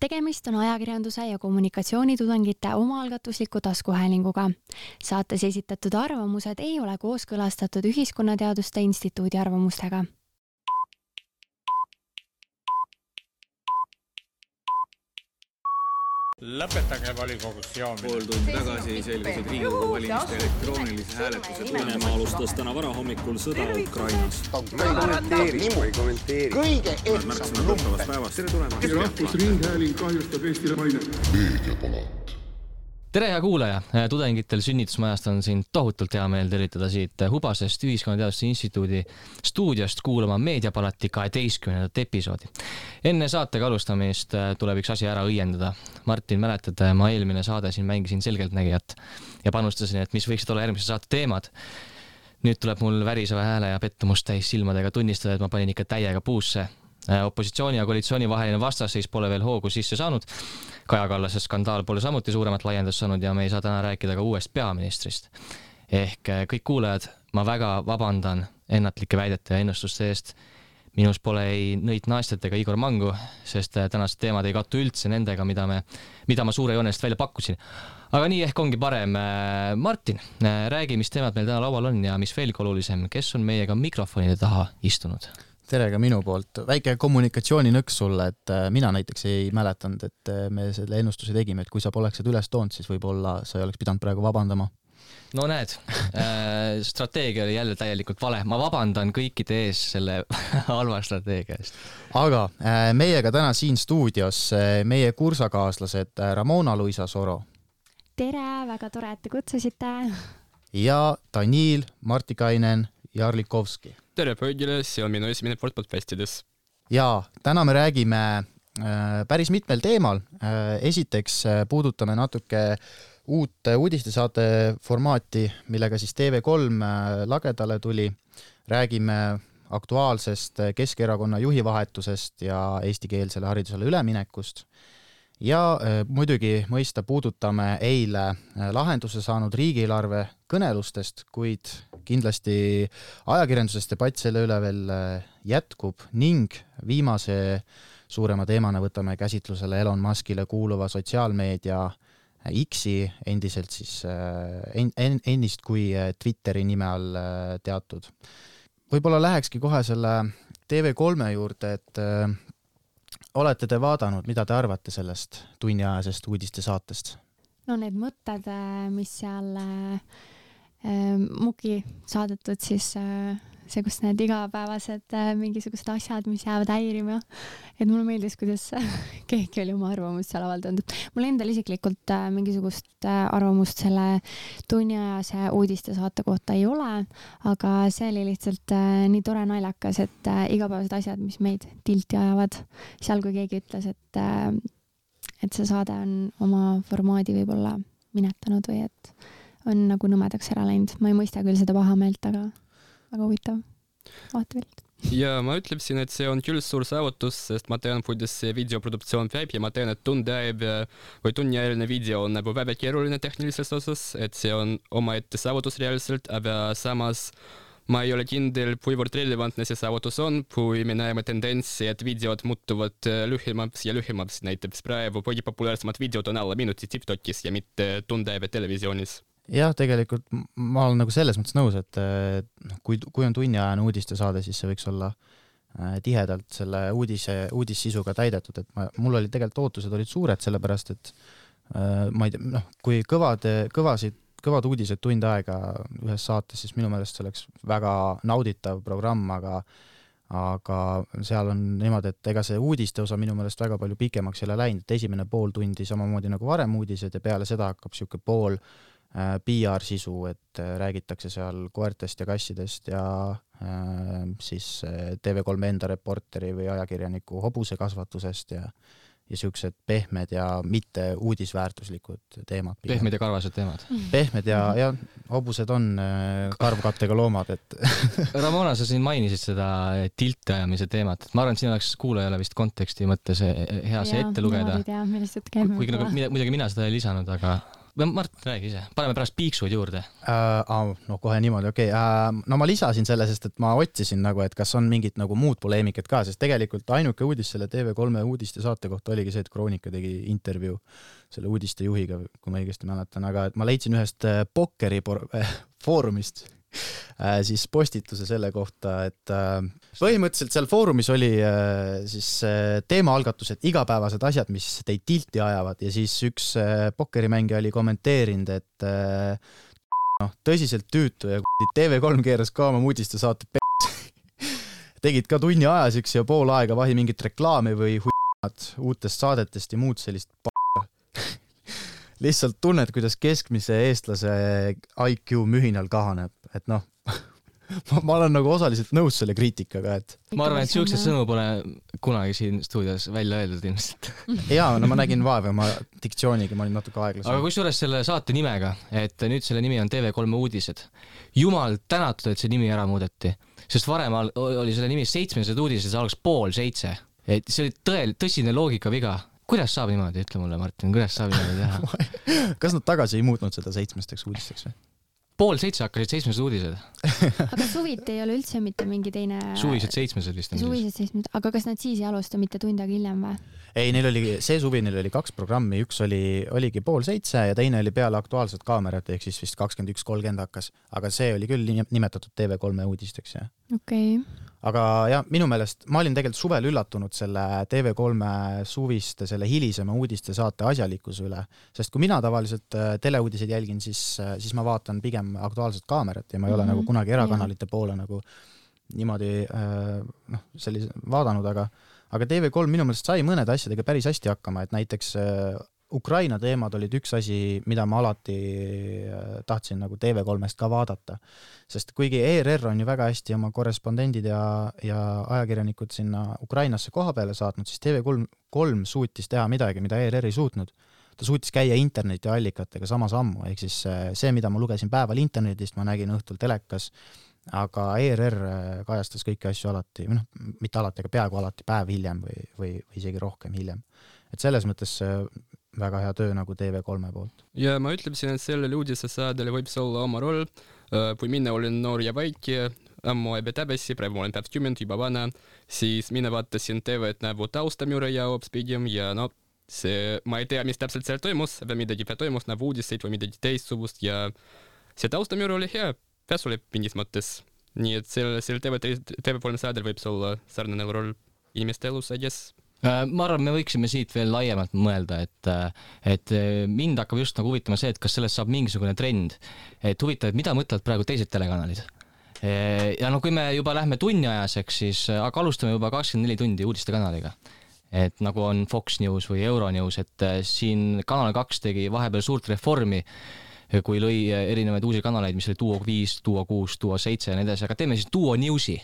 tegemist on ajakirjanduse ja kommunikatsioonitudengite omaalgatusliku taskuhäälinguga. saates esitatud arvamused ei ole kooskõlastatud Ühiskonnateaduste Instituudi arvamustega lõpetage volikogus joomine. pool tundi tagasi selgusid Riigikogu valimiste elektroonilise hääletuse Venemaa alustas täna varahommikul sõda Ukrainas. kõige märksõna tuttavast päevast. tere tulemast! rahvusringhääling kahjustab Eestile mainet. Tere, hea kuulaja! tudengitel sünnitusmajast on siin tohutult hea meel tervitada siit Hubasest Ühiskonnateaduste Instituudi stuudiost kuulama Meediapalati kaheteistkümnendat episoodi. enne saatega alustamist tuleb üks asi ära õiendada. Martin, mäletad, ma eelmine saade siin mängisin selgeltnägijat ja panustasin, et mis võiksid olla järgmise saate teemad. nüüd tuleb mul väriseva hääle ja pettumust täis silmadega tunnistada, et ma panin ikka täiega puusse opositsiooni ja koalitsiooni vaheline vastasseis pole veel hoogu sisse saanud. Kaja Kallase skandaal pole samuti suuremat laiendust saanud ja me ei saa täna rääkida ka uuest peaministrist. ehk kõik kuulajad, ma väga vabandan ennatlike väidete ja ennustuste eest. minus pole ei Nõit Naastet ega Igor Mangu, sest tänased teemad ei kattu üldse nendega, mida me, mida ma suure joonest välja pakkusin. aga nii ehk ongi parem. Martin, räägi, mis teemad meil täna laual on ja mis veelgi olulisem, kes on meiega mikrofonide taha istunud? Tere ka minu poolt, väike kommunikatsiooninõks sulle, et mina näiteks ei mäletanud, et me selle ennustuse tegime, et kui sa poleks seda üles toonud, siis võib-olla sa ei oleks pidanud praegu vabandama. no näed äh,, strateegia oli jälle täielikult vale, ma vabandan kõikide ees selle halva strateegia eest. aga äh, meiega täna siin stuudios äh, meie kursakaaslased Ramona-Luisa Soro. tere, väga tore, et te kutsusite. ja Danil Martikainen Jarlikovski tere kõigile, see on minu esimene kord podcastides. ja täna me räägime äh, päris mitmel teemal äh,. esiteks äh, puudutame natuke uut uudistesaate formaati, millega siis TV3 äh, lagedale tuli. räägime aktuaalsest Keskerakonna juhi vahetusest ja eestikeelsele haridusele üleminekust ja äh, muidugi mõista puudutame eile äh, lahenduse saanud riigieelarve kõnelustest, kuid kindlasti ajakirjanduses debatt selle üle veel äh, jätkub ning viimase suurema teemana võtame käsitlusele Elon Muskile kuuluva sotsiaalmeedia X-i, endiselt siis en, en, ennist kui Twitteri nime all teatud. võib-olla lähekski kohe selle TV3 juurde, et olete te vaadanud, mida te arvate sellest tunniajasest uudistesaatest? no need mõtted, mis seal äh, Muki saadetud, siis äh, see, kus need igapäevased äh, mingisugused asjad, mis jäävad häirima. et mulle meeldis, kuidas keegi oli oma arvamust seal avaldanud. mul endal isiklikult äh, mingisugust äh, arvamust selle tunniajase uudistesaate kohta ei ole, aga see oli lihtsalt nii tore naljakas, et igapäevased asjad, mis meid tilti ajavad, seal kui keegi ütles, et et see saade on oma formaadi võib-olla minetanud või et on nagu nõmedaks ära läinud. ma ei mõista küll seda pahameelt, aga väga huvitav. Vaatepilt. ja ma ütleksin, et see on küll suur saavutus, sest ma tean, kuidas see videoproduktsioon käib ja ma tean, et tundeaeg või tunniajaline video on nagu väga keeruline tehnilises osas, et see on omaette saavutus reaalselt, aga samas ma ei ole kindel, kuivõrd relevantne see saavutus on, kui me näeme tendentsi, et videod muutuvad lühemaks ja lühemaks, näiteks praegu kõige populaarsemad videod on alla minuti Tiktokis ja mitte tundeaega televisioonis jah, tegelikult ma olen nagu selles mõttes nõus, et noh, kui, kui on tunniajane uudistesaade, siis see võiks olla äh, tihedalt selle uudise, uudissisuga täidetud, et ma, mul olid tegelikult ootused olid suured, sellepärast et äh, ma ei tea, noh, kui kõvad, kõvasid, kõvad uudised tund aega ühes saates, siis minu meelest see oleks väga nauditav programm, aga aga seal on niimoodi, et ega see uudiste osa minu meelest väga palju pikemaks ei ole läinud, et esimene pool tundi samamoodi nagu varem uudised ja peale seda hakkab niisugune pool äh, PR-sisu, et äh, räägitakse seal koertest ja kassidest ja äh, siis äh, TV3 enda reporteri või ajakirjaniku hobusekasvatusest ja ja niisugused pehmed ja mitte uudisväärtuslikud teemad. pehmed ja karvased teemad. pehmed ja, ja hobused on äh, karvkattega loomad, et Ramona, sa siin mainisid seda tilti ajamise teemat, et ma arvan, et siin oleks kuulajale vist konteksti mõttes hea see ette lugeda. kuigi nagu muidugi mina seda ei lisanud, aga Mart, räägi ise, paneme pärast piiksud juurde. äh,. no kohe niimoodi, okei okay. äh,, no ma lisasin selle, sest et ma otsisin nagu, et kas on mingit nagu muud poleemikat ka, sest tegelikult ainuke uudis selle TV3 uudistesaate kohta oligi see, et Kroonika tegi intervjuu selle uudistejuhiga, kui ma õigesti mäletan, aga ma leidsin ühest äh, pokkeri foorumist siis postituse selle kohta, et äh, põhimõtteliselt seal foorumis oli äh, siis äh, teemaalgatused, igapäevased asjad, mis teid tilti ajavad ja siis üks äh, pokkerimängija oli kommenteerinud, et äh, noh, tõsiselt tüütu ja kuradi TV3 keeras ka oma uudistesaate p***s. tegid ka tunni aja siukse ja pool aega vahi mingit reklaami või huiad uutest saadetest ja muud sellist p***a. lihtsalt tunned, kuidas keskmise eestlase IQ mühinal kahaneb, et noh, ma, ma olen nagu osaliselt nõus selle kriitikaga, et ma arvan, et siukseid sõnu pole kunagi siin stuudios välja öeldud ilmselt. jaa, no ma nägin vaeva oma diktsiooniga, ma olin natuke aeglasem aga. kusjuures selle saate nimega, et nüüd selle nimi on TV3 uudised. jumal tänatud, et see nimi ära muudeti, sest varem oli selle nimi Seitsmesed uudised, see algas pool seitse. et see oli tõel-, tõsine loogikaviga. kuidas saab niimoodi, ütle mulle, Martin, kuidas saab niimoodi teha? kas nad tagasi ei muutnud seda seitsmesteks uudisteks või? Pool seitse hakkasid Seitsmesed uudised, aga suviti ei ole üldse mitte mingi teine suvised seitsmesed vist on suvised seitsmed, aga kas nad siis ei alusta mitte tund aega hiljem või? ei, neil oli, see suvi neil oli kaks programmi, üks oli, oligi pool seitse ja teine oli peale Aktuaalset kaamerat ehk siis vist kakskümmend üks kolmkümmend hakkas, aga see oli küll nime- nimetatud TV3 uudisteks jah. okei okay., aga jah, minu meelest ma olin tegelikult suvel üllatunud selle TV3 suviste selle hilisema uudistesaate asjalikkuse üle, sest kui mina tavaliselt äh, teleuudiseid jälgin, siis, siis ma vaatan pigem Aktuaalset kaamerat ja ma ei ole Mhm, nagu kunagi erakanalite poole nagu niimoodi äh, noh, sellise vaadanud, aga aga TV3 minu meelest sai mõnede asjadega päris hästi hakkama, et näiteks äh, Ukraina teemad olid üks asi, mida ma alati äh, tahtsin nagu TV3-st ka vaadata. sest kuigi ERR on ju väga hästi oma korrespondendid ja, ja ajakirjanikud sinna Ukrainasse koha peale saatnud, siis TV3 kolm suutis teha midagi, mida ERR ei suutnud. ta suutis käia internetiallikatega sama sammu, ehk siis äh, see, mida ma lugesin päeval internetist, ma nägin õhtul telekas, aga ERR äh, kajastas kõiki asju alati, või noh, mitte alati, aga peaaegu alati päev hiljem või, või, või isegi rohkem hiljem. et selles mõttes väga hea töö nagu TV3-e poolt. ja ma ütleksin, et sellel uudisesaadel võib olla oma roll. kui mina olin noor ja väike, ammu aega tagasi, praegu ma olen kakskümmend, juba vana, siis mina vaatasin TV-d nagu taustamüüre ja hoopis pigem ja no see, ma ei tea, mis täpselt seal toimus, aga midagi toimus nagu uudiseid või midagi teistsugust ja see taustamüür oli hea, kasulik mingis mõttes. nii et sellel, sellel TV, TV3 saadel võib olla sarnane roll inimeste elus, I guess. Äh, ma arvan, me võiksime siit veel laiemalt mõelda, et, et äh, mind hakkab just nagu huvitama see, et kas sellest saab mingisugune trend. et huvitav, et mida mõtlevad praegu teised telekanalid. ja no kui me juba lähme tunniajaseks, siis äh, aga alustame juba kakskümmend neli tundi uudistekanaliga. et nagu on Fox News või Euronews, et äh, siin Kanal kaks tegi vahepeal suurt reformi, kui lõi äh, erinevaid uusi kanaleid, mis oli Duo viis, Duo kuus, Duo seitse ja nii edasi, aga teeme siis Duo Newsi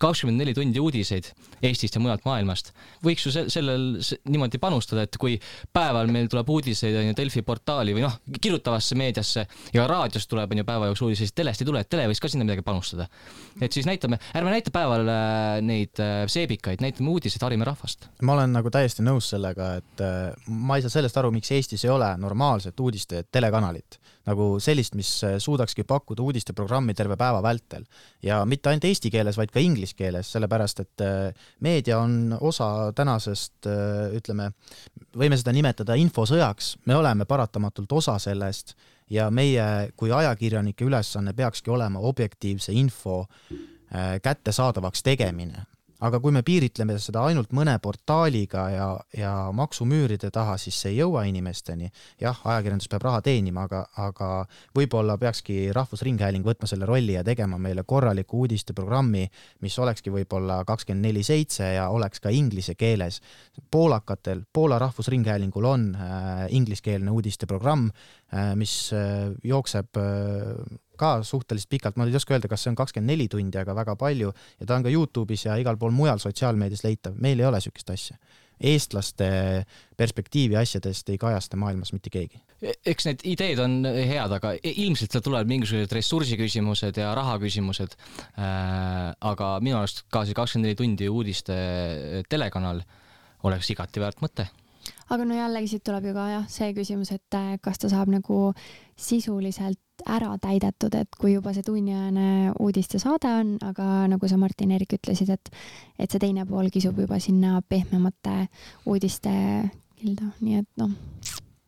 kakskümmend neli tundi uudiseid Eestist ja mujalt maailmast. võiks ju se- sellel se- niimoodi panustada, et kui päeval meil tuleb uudiseid on ju Delfi portaali või noh, kirjutavasse meediasse ja raadiost tuleb on ju päeva jooksul uudiseid, siis telest ei tule, et tele võiks ka sinna midagi panustada. et siis näitame, ärme näita päeval äh, neid äh, seebikaid, näitame uudiseid, harime rahvast. ma olen nagu täiesti nõus sellega, et äh, ma ei saa sellest aru, miks Eestis ei ole normaalset uudiste telekanalit, nagu sellist, mis suudakski pakkuda uudisteprogrammi terve päeva vältel ja mitte ainult eesti keeles, vaid ka inglise keeles, sellepärast et äh, meedia on osa tänasest, ütleme, võime seda nimetada infosõjaks, me oleme paratamatult osa sellest ja meie kui ajakirjanike ülesanne peakski olema objektiivse info äh, kättesaadavaks tegemine. Aga kui me piiritleme seda ainult mõne portaaliga ja, ja maksumüüride taha, siis see ei jõua inimesteni. jah, ajakirjandus peab raha teenima, aga, aga võib-olla peakski Rahvusringhääling võtma selle rolli ja tegema meile korraliku uudisteprogrammi, mis olekski võib-olla kakskümmend neli seitse ja oleks ka inglise keeles. poolakatel, Poola Rahvusringhäälingul on äh, ingliskeelne uudisteprogramm äh,, mis äh, jookseb äh, ka suhteliselt pikalt, ma ei oska öelda, kas see on kakskümmend neli tundi, aga väga palju ja ta on ka Youtube'is ja igal pool mujal sotsiaalmeedias leitav, meil ei ole niisugust asja. eestlaste perspektiivi asjadest ei kajasta maailmas mitte keegi. eks need ideed on head, aga i- ilmselt seal tulevad mingisugused ressursiküsimused ja rahaküsimused äh,. aga minu arust ka see kakskümmend neli tundi uudiste telekanal oleks igati väärt mõte aga no jällegi siit tuleb ju ka jah, see küsimus, et äh, kas ta saab nagu sisuliselt ära täidetud, et kui juba see tunniajane uudistesaade on, aga nagu sa, Martin-Erik, ütlesid, et et see teine pool kisub juba sinna pehmemate uudiste kilda, nii et noh.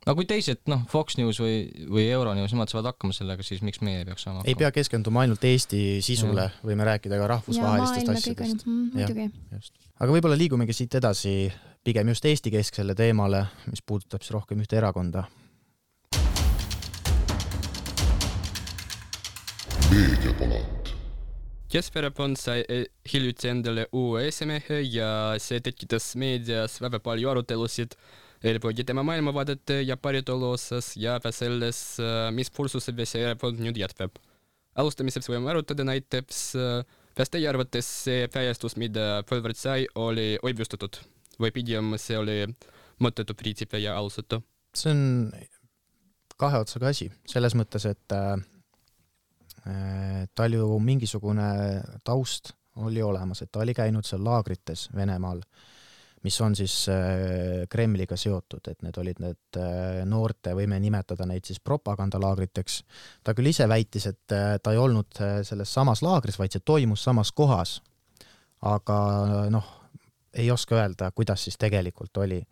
no kui teised, noh, Fox News või, või Euronews, nemad saavad hakkama sellega, siis miks meie ei peaks saama hakkama? ei pea keskenduma ainult Eesti sisule, võime rääkida ka rahvusvahelistest asjadest. Mm, muidugi. aga võib-olla liigumegi siit edasi pigem just Eesti-kesksele teemale, mis puudutab siis rohkem ühte erakonda. Meediapalat. Keskerakond sai e-, hiljuti endale uue esimehe ja see tekitas meedias väga palju arutelusid eelpoodi tema maailmavaadete ja päritolu osas ja ka selles, mis kursusega see erakond nüüd jätkab. alustamiseks võime arutada näiteks, kas teie arvates see väljastus, mida Põlvart sai, oli õigustatud? või pigem see oli mõttetu kriitika ja alusetu? see on kahe otsaga asi, selles mõttes, et äh, tal ju mingisugune taust oli olemas, et ta oli käinud seal laagrites Venemaal, mis on siis äh, Kremliga seotud, et need olid need äh, noorte, võime nimetada neid siis propagandalaagriteks. ta küll ise väitis, et äh, ta ei olnud äh, selles samas laagris, vaid see toimus samas kohas. aga noh, ei oska öelda, kuidas siis tegelikult oli.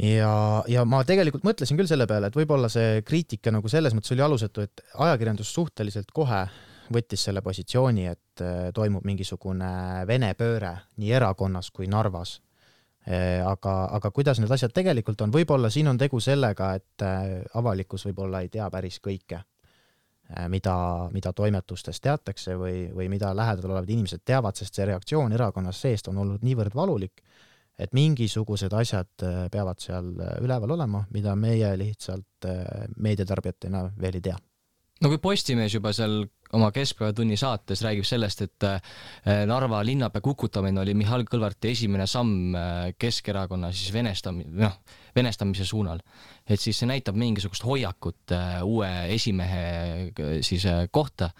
ja, ja ma tegelikult mõtlesin küll selle peale, et võib-olla see kriitika nagu selles mõttes oli alusetu, et ajakirjandus suhteliselt kohe võttis selle positsiooni, et äh, toimub mingisugune Vene pööre nii erakonnas kui Narvas. Äh, aga, aga kuidas need asjad tegelikult on, võib-olla siin on tegu sellega, et äh, avalikkus võib-olla ei tea päris kõike, mida, mida toimetustes teatakse või, või mida lähedal olevad inimesed teavad, sest see reaktsioon erakonnas seest on olnud niivõrd valulik et mingisugused asjad äh, peavad seal äh, üleval olema, mida meie lihtsalt äh, meediatarbijatena veel ei tea. No kui Postimees juba seal oma Keskpäevatunni saates räägib sellest, et Narva linnapea kukutamine oli Mihhail Kõlvarti esimene samm Keskerakonna siis venestam-, noh, venestamise suunal. et siis see näitab mingisugust hoiakut uue esimehe siis kohta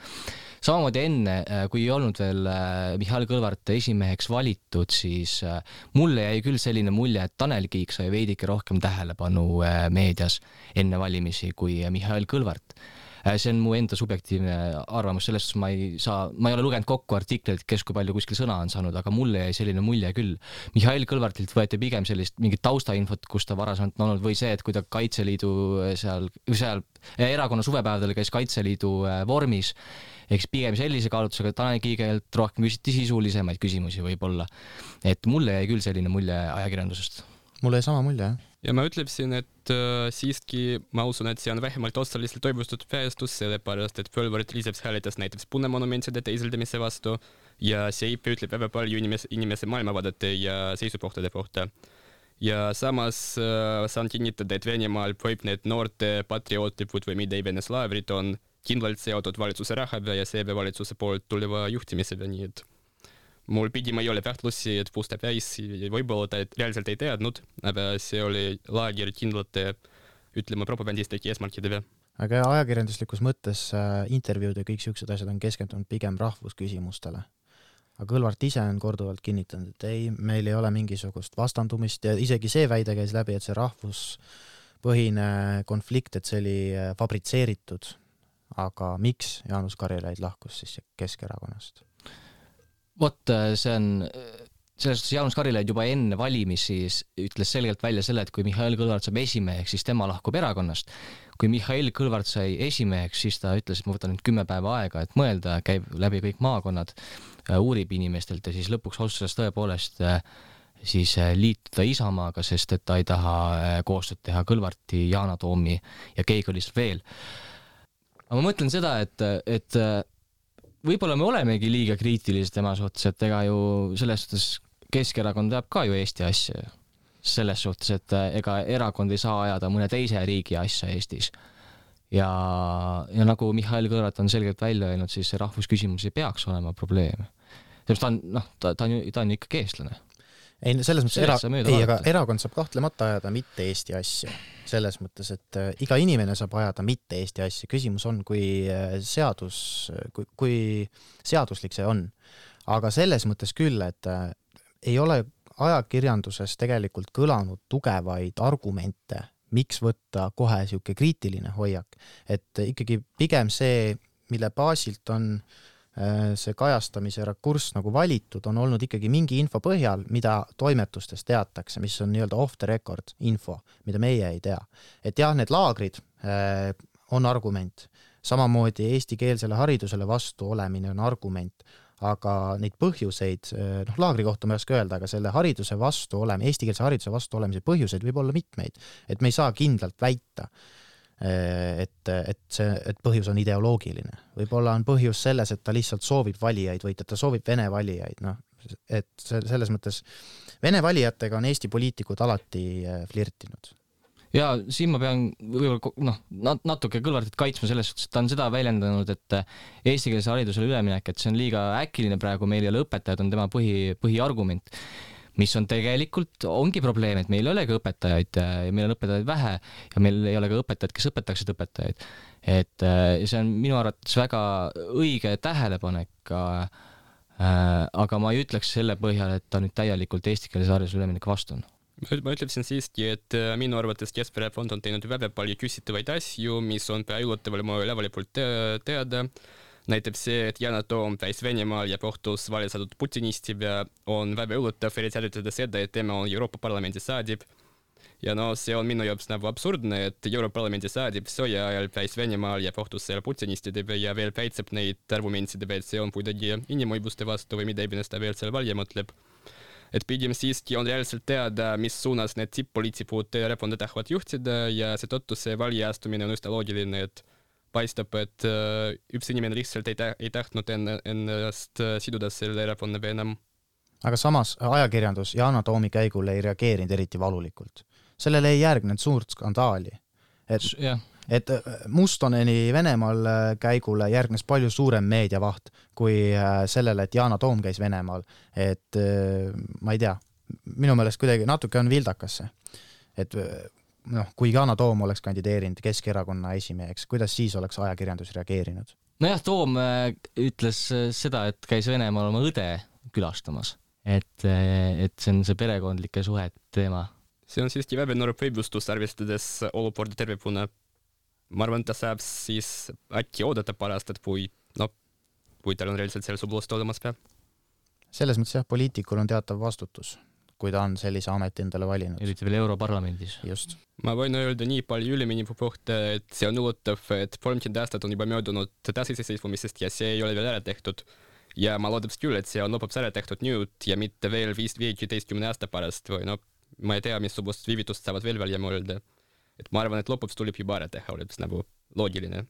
samamoodi enne, äh, kui ei olnud veel äh, Mihhail Kõlvart esimeheks valitud, siis äh, mulle jäi küll selline mulje, et Tanel Kiik sai veidike rohkem tähelepanu meedias enne valimisi kui Mihhail Kõlvart see on mu enda subjektiivne arvamus, selles suhtes ma ei saa, ma ei ole lugenud kokku artikleid, kes kui palju kuskil sõna on saanud, aga mulle jäi selline mulje küll. Mihhail Kõlvartilt võeti pigem sellist mingit taustainfot, kus ta varasemalt on olnud või see, et kui ta Kaitseliidu seal, seal erakonna suvepäevadel käis Kaitseliidu vormis eks pigem sellise kaalutlusega Tanel Kiigelt rohkem küsiti sisulisemaid küsimusi võib-olla. et mulle jäi küll selline mulje ajakirjandusest. mulle jäi sama mulje, jah. Ja ma ütleksin, et äh, siiski ma usun, et see on vähemalt osaliselt toimustatud väestus, sellepärast et Põlvart Liiseps hääletas näiteks punemonumentide teiseldamise vastu ja see IP ütleb väga palju inimese, inimese maailmavaadete ja seisukohtade kohta. Ja samas äh, saan kinnitada, et Venemaal võib need noorte patriootlikud või mitte Vene slaavrid on kindlalt seotud valitsuse rahaga ja seega valitsuse poolt tuleva juhtimisega, nii et mul pigem ei ole kahtlusi, et Puste Päis võib-olla ta reaalselt ei teadnud, aga see oli laager kindlate, ütleme, propagandistlike eesmärkidega. aga ajakirjanduslikus mõttes äh, intervjuud ja kõik siuksed asjad on keskendunud pigem rahvusküsimustele. aga Kõlvart ise on korduvalt kinnitanud, et ei, meil ei ole mingisugust vastandumist ja isegi see väide käis läbi, et see rahvuspõhine konflikt, et see oli äh, fabritseeritud aga miks Jaanus Karilaid lahkus siis Keskerakonnast? Vot äh, see on, selles suhtes Jaanus Karilaid juba enne valimisi ütles selgelt välja selle, et kui Mihhail Kõlvart saab esimeheks, siis tema lahkub erakonnast. kui Mihhail Kõlvart sai esimeheks, siis ta ütles, et ma võtan nüüd kümme päeva aega, et mõelda, käib läbi kõik maakonnad, äh, uurib inimestelt ja siis lõpuks otsustas tõepoolest äh, siis liituda Isamaaga, sest et ta ei taha koostööd teha Kõlvarti, Yana Toomi ja keegi oli seal veel aga ma mõtlen seda, et, et võib-olla me olemegi liiga kriitilised tema suhtes, et ega ju selles suhtes Keskerakond ajab ka ju Eesti asja. selles suhtes, et ega erakond ei saa ajada mõne teise riigi asja Eestis. ja, ja nagu Mihhail Kõlvart on selgelt välja öelnud, siis see rahvusküsimus ei peaks olema probleem. sellepärast ta on, noh, ta, ta on ju, ta on ju ikkagi eestlane ei, selles mõttes era-, ei, aga erakond saab kahtlemata ajada mitte Eesti asju. selles mõttes, et äh, iga inimene saab ajada mitte Eesti asju, küsimus on, kui äh, seadus, kui, kui seaduslik see on. aga selles mõttes küll, et äh, ei ole ajakirjanduses tegelikult kõlanud tugevaid argumente, miks võtta kohe niisugune kriitiline hoiak, et ikkagi pigem see, mille baasilt on äh, see kajastamise rakurss nagu valitud, on olnud ikkagi mingi info põhjal, mida toimetustes teatakse, mis on nii-öelda off the record info, mida meie ei tea. et jah, need laagrid äh, on argument, samamoodi eestikeelsele haridusele vastu olemine on argument, aga neid põhjuseid, noh, laagri kohta ma ei oska öelda, aga selle hariduse vastu oleme, eestikeelse hariduse vastu olemise põhjuseid võib olla mitmeid. et me ei saa kindlalt väita, et, et see, et põhjus on ideoloogiline. võib-olla on põhjus selles, et ta lihtsalt soovib valijaid võita, ta soovib vene valijaid, noh, et selles mõttes vene valijatega on Eesti poliitikud alati eh, flirtinud ja siin ma pean võib-olla noh, natuke Kõlvartit kaitsma selles suhtes, et ta on seda väljendanud, et eestikeelsele haridusele üleminek, et see on liiga äkiline praegu, meil ei ole õpetajad, on tema põhi, põhiargument mis on tegelikult, ongi probleem, et meil ei olegi õpetajaid ja meil on õpetajaid vähe ja meil ei ole ka õpetajaid, kes õpetaksid õpetajaid. et see on minu arvates väga õige tähelepanek äh, aga ma ei ütleks selle põhjal, et ta nüüd täielikult eestikeelsele haridusele ülemineku vastu on ma ütleksin siiski, et äh, minu arvates Keskerakond on teinud väga palju küsitavaid asju, mis on pea üllataval moel avalikult teada. Näiteks see, et Yana Toom käis Venemaal ja kohtus valitsetud putinistiga, on väga üllatav, eriti arvestades seda, et tema on Euroopa Parlamendi saadik. ja no see on minu jaoks nagu absurdne, et Euroopa Parlamendi saadik sõja ajal käis Venemaal ja kohtus seal putinistidega ja veel kaitseb neid argumentidega, et see on kuidagi inimõiguste vastu või mida iganes ta veel seal välja mõtleb et pigem siiski on reaalselt teada, mis suunas need tipp-poliitikud erakonda tahavad juhtida ja seetõttu see valija astumine on üsna loogiline, et paistab, et äh, üks inimene lihtsalt ei, ei tahtnud enne, ennast äh, siduda selle erakonnaga enam. aga samas ajakirjandus Yana Toomi käigule ei reageerinud eriti valulikult. sellele ei järgnenud suurt skandaali. et yeah et äh, Mustoneni Venemaal äh, käigule järgnes palju suurem meediavaht kui äh, sellele, et Yana Toom käis Venemaal. et ma ei tea, minu meelest kuidagi natuke on vildakas see. et noh, kui Yana Toom oleks kandideerinud Keskerakonna esimeheks, kuidas siis oleks ajakirjandus reageerinud? nojah, Toom ütles seda, et käis Venemaal oma õde külastamas, et, et see on see perekondlike suhete teema. see on siiski väga noor õigustus, arvestades olukorda tervikuna ma arvan, et ta saab siis äkki oodata paar aastat, kui noh, kui tal on reaalselt seal sublust olemas ka. selles mõttes jah, poliitikul on teatav vastutus, kui ta on sellise ameti endale valinud. eriti veel Europarlamendis. just. ma võin öelda nii palju ülemineku kohta, et see on üllatav, et kolmkümmend aastat on juba möödunud taasiseseisvumisest ja see ei ole veel ära tehtud. ja ma loodaks küll, et see on lõpuks ära tehtud nüüd ja mitte veel viis, viieteistkümne aasta pärast või noh, ma ei tea, missugust viivitust saavad veel välja mõelda et ma arvan, et lõpuks tuleb juba ära teha, oleks nagu loogiline.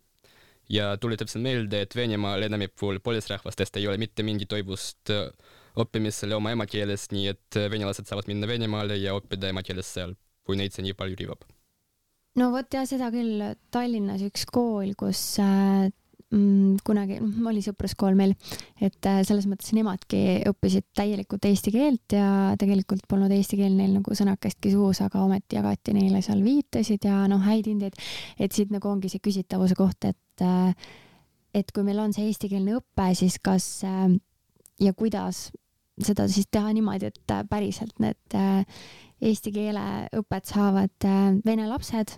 ja tuletasin meelde, et Venemaal enamikul põlisrahvastest ei ole mitte mingit õigust äh, õppimisele oma emakeeles, nii et äh, venelased saavad minna Venemaale ja õppida emakeeles seal, kui neid see nii palju riivab. no vot jah, seda küll, Tallinnas üks kool, kus äh, kunagi, noh, oli sõpruskool meil, et äh, selles mõttes nemadki õppisid täielikult eesti keelt ja tegelikult polnud eesti keel neil nagu sõnakestki suus, aga ometi jagati neile seal viitesid ja noh, häid hindeid. et siit nagu ongi see küsitavuse koht, et, et kui meil on see eestikeelne õpe, siis kas ja kuidas seda siis teha niimoodi, et päriselt need eesti keele õpet saavad vene lapsed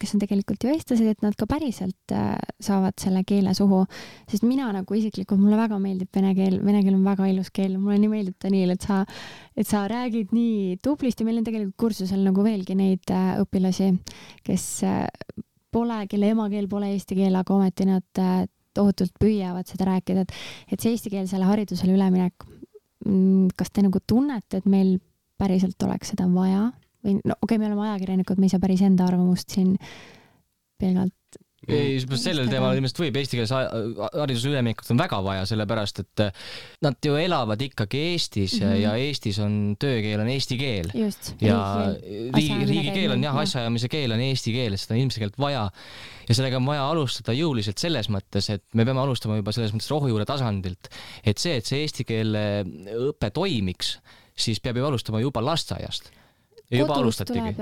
kes on tegelikult ju eestlased, et nad ka päriselt äh, saavad selle keele suhu. sest mina nagu isiklikult, mulle väga meeldib vene keel, vene keel on väga ilus keel, mulle nii meeldib Daniel, et sa, et sa räägid nii tublisti, meil on tegelikult kursusel nagu veelgi neid äh, õpilasi, kes äh, pole, kelle emakeel pole eesti keel, aga ometi nad tohutult püüavad seda rääkida, et, et see eestikeelsele haridusele üleminek, kas te nagu tunnete, et meil päriselt oleks seda vaja? Või no okei okay,, me oleme ajakirjanikud, me ei saa päris enda arvamust siin pelgalt ei, sellel teemal ilmselt võib eestikeelse hariduse üleminekut on väga vaja, sellepärast et äh, nad ju elavad ikkagi Eestis mm -hmm. ja Eestis on töökeel on eesti keel. ja riigi, riigikeel on jah, asjaajamise keel on eesti keel, seda on ilmselgelt vaja. ja sellega on vaja alustada jõuliselt selles mõttes, et me peame alustama juba selles mõttes rohujuure tasandilt, et see, et see eesti keele õpe toimiks, siis peab ju alustama juba lasteaiast ja juba alustatigi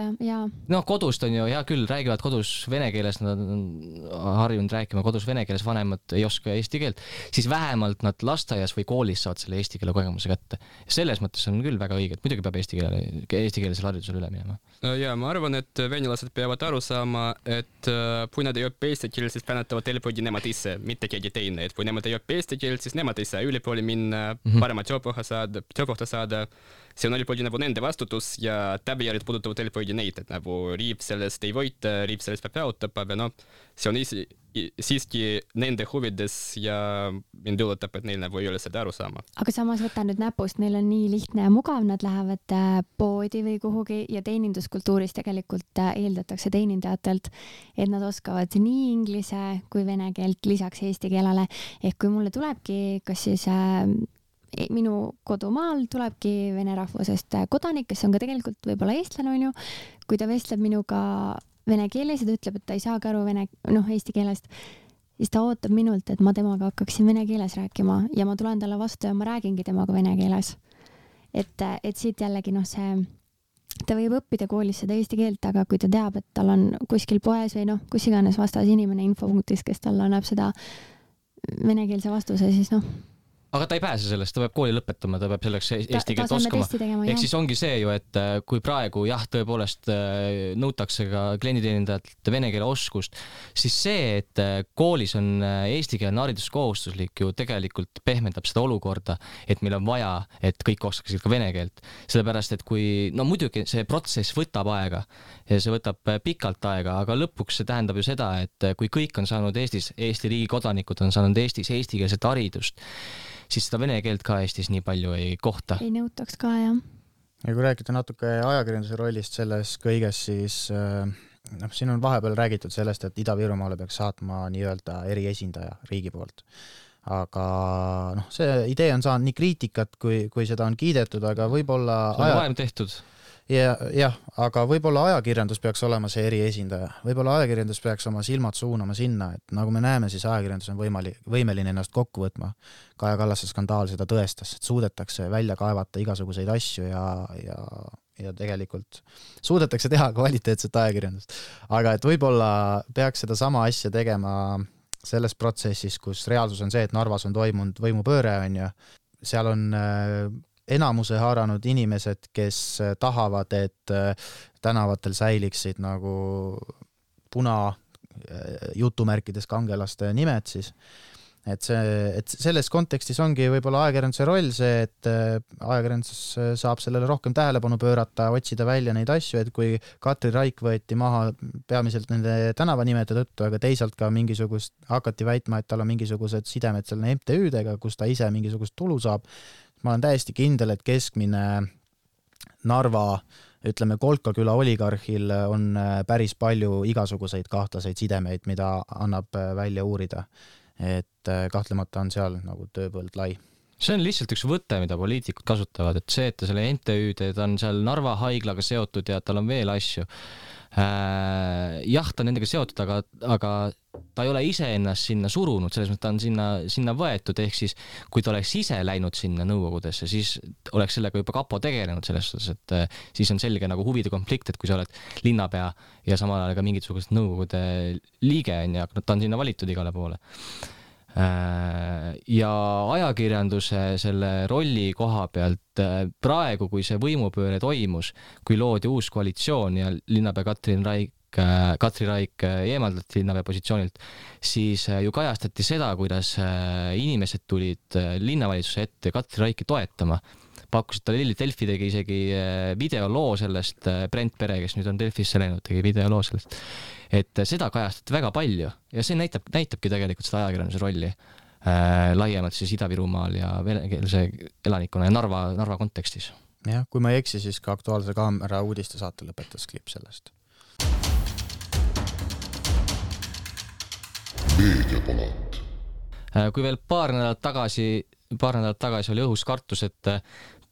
noh, kodust on ju hea küll, räägivad kodus vene keeles, nad on harjunud rääkima kodus vene keeles, vanemad ei oska eesti keelt, siis vähemalt nad lasteaias või koolis saavad selle eesti keele kogemuse kätte. selles mõttes on küll väga õige, et muidugi peab eesti keelele, eestikeelsele haridusele üle minema. ja ma arvan, et venelased peavad aru saama, et äh, kui nad ei õpi eesti keelt, siis kannatavad eelkõige nemad ise, mitte keegi teine, et kui nemad ei õpi eesti keelt, siis nemad ei saa ülikooli minna mm. -hmm. paremat töökohta saada, töökohta saada. See on eelkõige nagu nende vastutus ja tagajärjed puudutavad eelkõige neid, et nagu riik sellest ei võita, riik sellest peab jaotab, aga noh, see on isi, siiski nende huvides ja mind üllatab, et neil nagu ei ole seda aru saama. aga samas võta nüüd näpust, neil on nii lihtne ja mugav, nad lähevad äh, poodi või kuhugi ja teeninduskultuuris tegelikult äh, eeldatakse teenindajatelt, et nad oskavad nii inglise kui vene keelt lisaks eesti keelele. ehk kui mulle tulebki, kas siis äh, minu kodumaal tulebki vene rahvusest äh, kodanik, kes on ka tegelikult võib-olla eestlane onju, kui ta vestleb minuga vene keeles ja ta ütleb, et ta ei saagi aru vene, noh eesti keelest, siis ta ootab minult, et ma temaga hakkaksin vene keeles rääkima ja ma tulen talle vastu ja ma räägingi temaga vene keeles. et, et siit jällegi noh, see, ta võib õppida koolis seda eesti keelt, aga kui ta teab, et tal on kuskil poes või noh, kus iganes vastas inimene infopunktis, kes talle annab seda venekeelse vastuse, siis noh, aga ta ei pääse sellest, ta peab kooli lõpetama, ta peab selleks e- eesti keelt oskama. ehk siis ongi see ju, et äh, kui praegu jah, tõepoolest äh, nõutakse ka klienditeenindajalt vene keele oskust, siis see, et äh, koolis on eestikeelne haridus kohustuslik ju tegelikult pehmendab seda olukorda, et meil on vaja, et kõik oskaksid ka vene keelt. sellepärast, et kui, no muidugi see protsess võtab aega ja see võtab pikalt aega, aga lõpuks see tähendab ju seda, et kui kõik on saanud Eestis, Eesti riigi kodanikud on saanud Eestis eestikeelset haridust, siis seda vene keelt ka Eestis nii palju ei kohta. ei nõutaks ka jah. ja kui rääkida natuke ajakirjanduse rollist selles kõiges, siis äh, noh, siin on vahepeal räägitud sellest, et Ida-Virumaale peaks saatma nii-öelda eriesindaja riigi poolt. aga noh, see idee on saanud nii kriitikat, kui, kui seda on kiidetud, aga võib-olla see on varem tehtud. Ja jah, aga võib-olla ajakirjandus peaks olema see eriesindaja, võib-olla ajakirjandus peaks oma silmad suunama sinna, et nagu me näeme, siis ajakirjandus on võimalik, võimeline ennast kokku võtma. Kaja Kallase skandaal seda tõestas, et suudetakse välja kaevata igasuguseid asju ja, ja, ja tegelikult suudetakse teha kvaliteetset ajakirjandust. aga et võib-olla peaks sedasama asja tegema selles protsessis, kus reaalsus on see, et Narvas on toimunud võimupööre, on ju, seal on äh, enamuse haaranud inimesed, kes äh, tahavad, et äh, tänavatel säiliksid nagu puna äh, jutumärkides kangelaste nimed siis. et see, et selles kontekstis ongi võib-olla ajakirjanduse roll see, et ajakirjandus saab sellele rohkem tähelepanu pöörata, otsida välja neid asju, et kui Katri Raik võeti maha peamiselt nende tänavanimede tõttu, aga teisalt ka mingisugust, hakati väitma, et tal on mingisugused sidemed selle MTÜ-dega, kus ta ise mingisugust tulu saab, ma olen täiesti kindel, et keskmine Narva ütleme, Kolka küla oligarhil on äh, päris palju igasuguseid kahtlaseid sidemeid, mida annab äh, välja uurida. et äh, kahtlemata on seal nagu tööpõld lai. see on lihtsalt üks võte, mida poliitikud kasutavad, et see, et ta selle MTÜ-d, ta on seal Narva haiglaga seotud ja tal on veel asju jah, ta on nendega seotud, aga, aga ta ei ole iseennast sinna surunud, selles mõttes ta on sinna, sinna võetud, ehk siis kui ta oleks ise läinud sinna nõukogudesse, siis oleks sellega juba kapo tegelenud selles suhtes, et äh, siis on selge nagu huvide konflikt, et kui sa oled linnapea ja samal ajal ka mingisugust nõukogude liige on ju, aga ta on sinna valitud igale poole. Äh, ja ajakirjanduse selle rolli koha pealt äh, praegu, kui see võimupööre toimus, kui loodi uus koalitsioon ja linnapea Katrin Raik, Katri Raik äh, eemaldati linnapea positsioonilt, siis ju kajastati seda, kuidas inimesed tulid linnavalitsuse ette Katri Raiki toetama pakkusid talle lilli, Delfi tegi isegi videoloo sellest, Brent Pere, kes nüüd on Delfisse läinud, tegi videoloo sellest. et seda kajastati väga palju ja see näitab, näitabki tegelikult seda ajakirjanduse rolli äh, laiemalt siis Ida-Virumaal ja venekeelse elanikkonna ja Narva, Narva kontekstis. jah, kui ma ei eksi, siis ka Aktuaalse Kaamera uudistesaate lõpetas klipp sellest. meediapalat, Äh, kui veel paar nädalat tagasi, paar nädalat tagasi oli õhus kartus, et äh,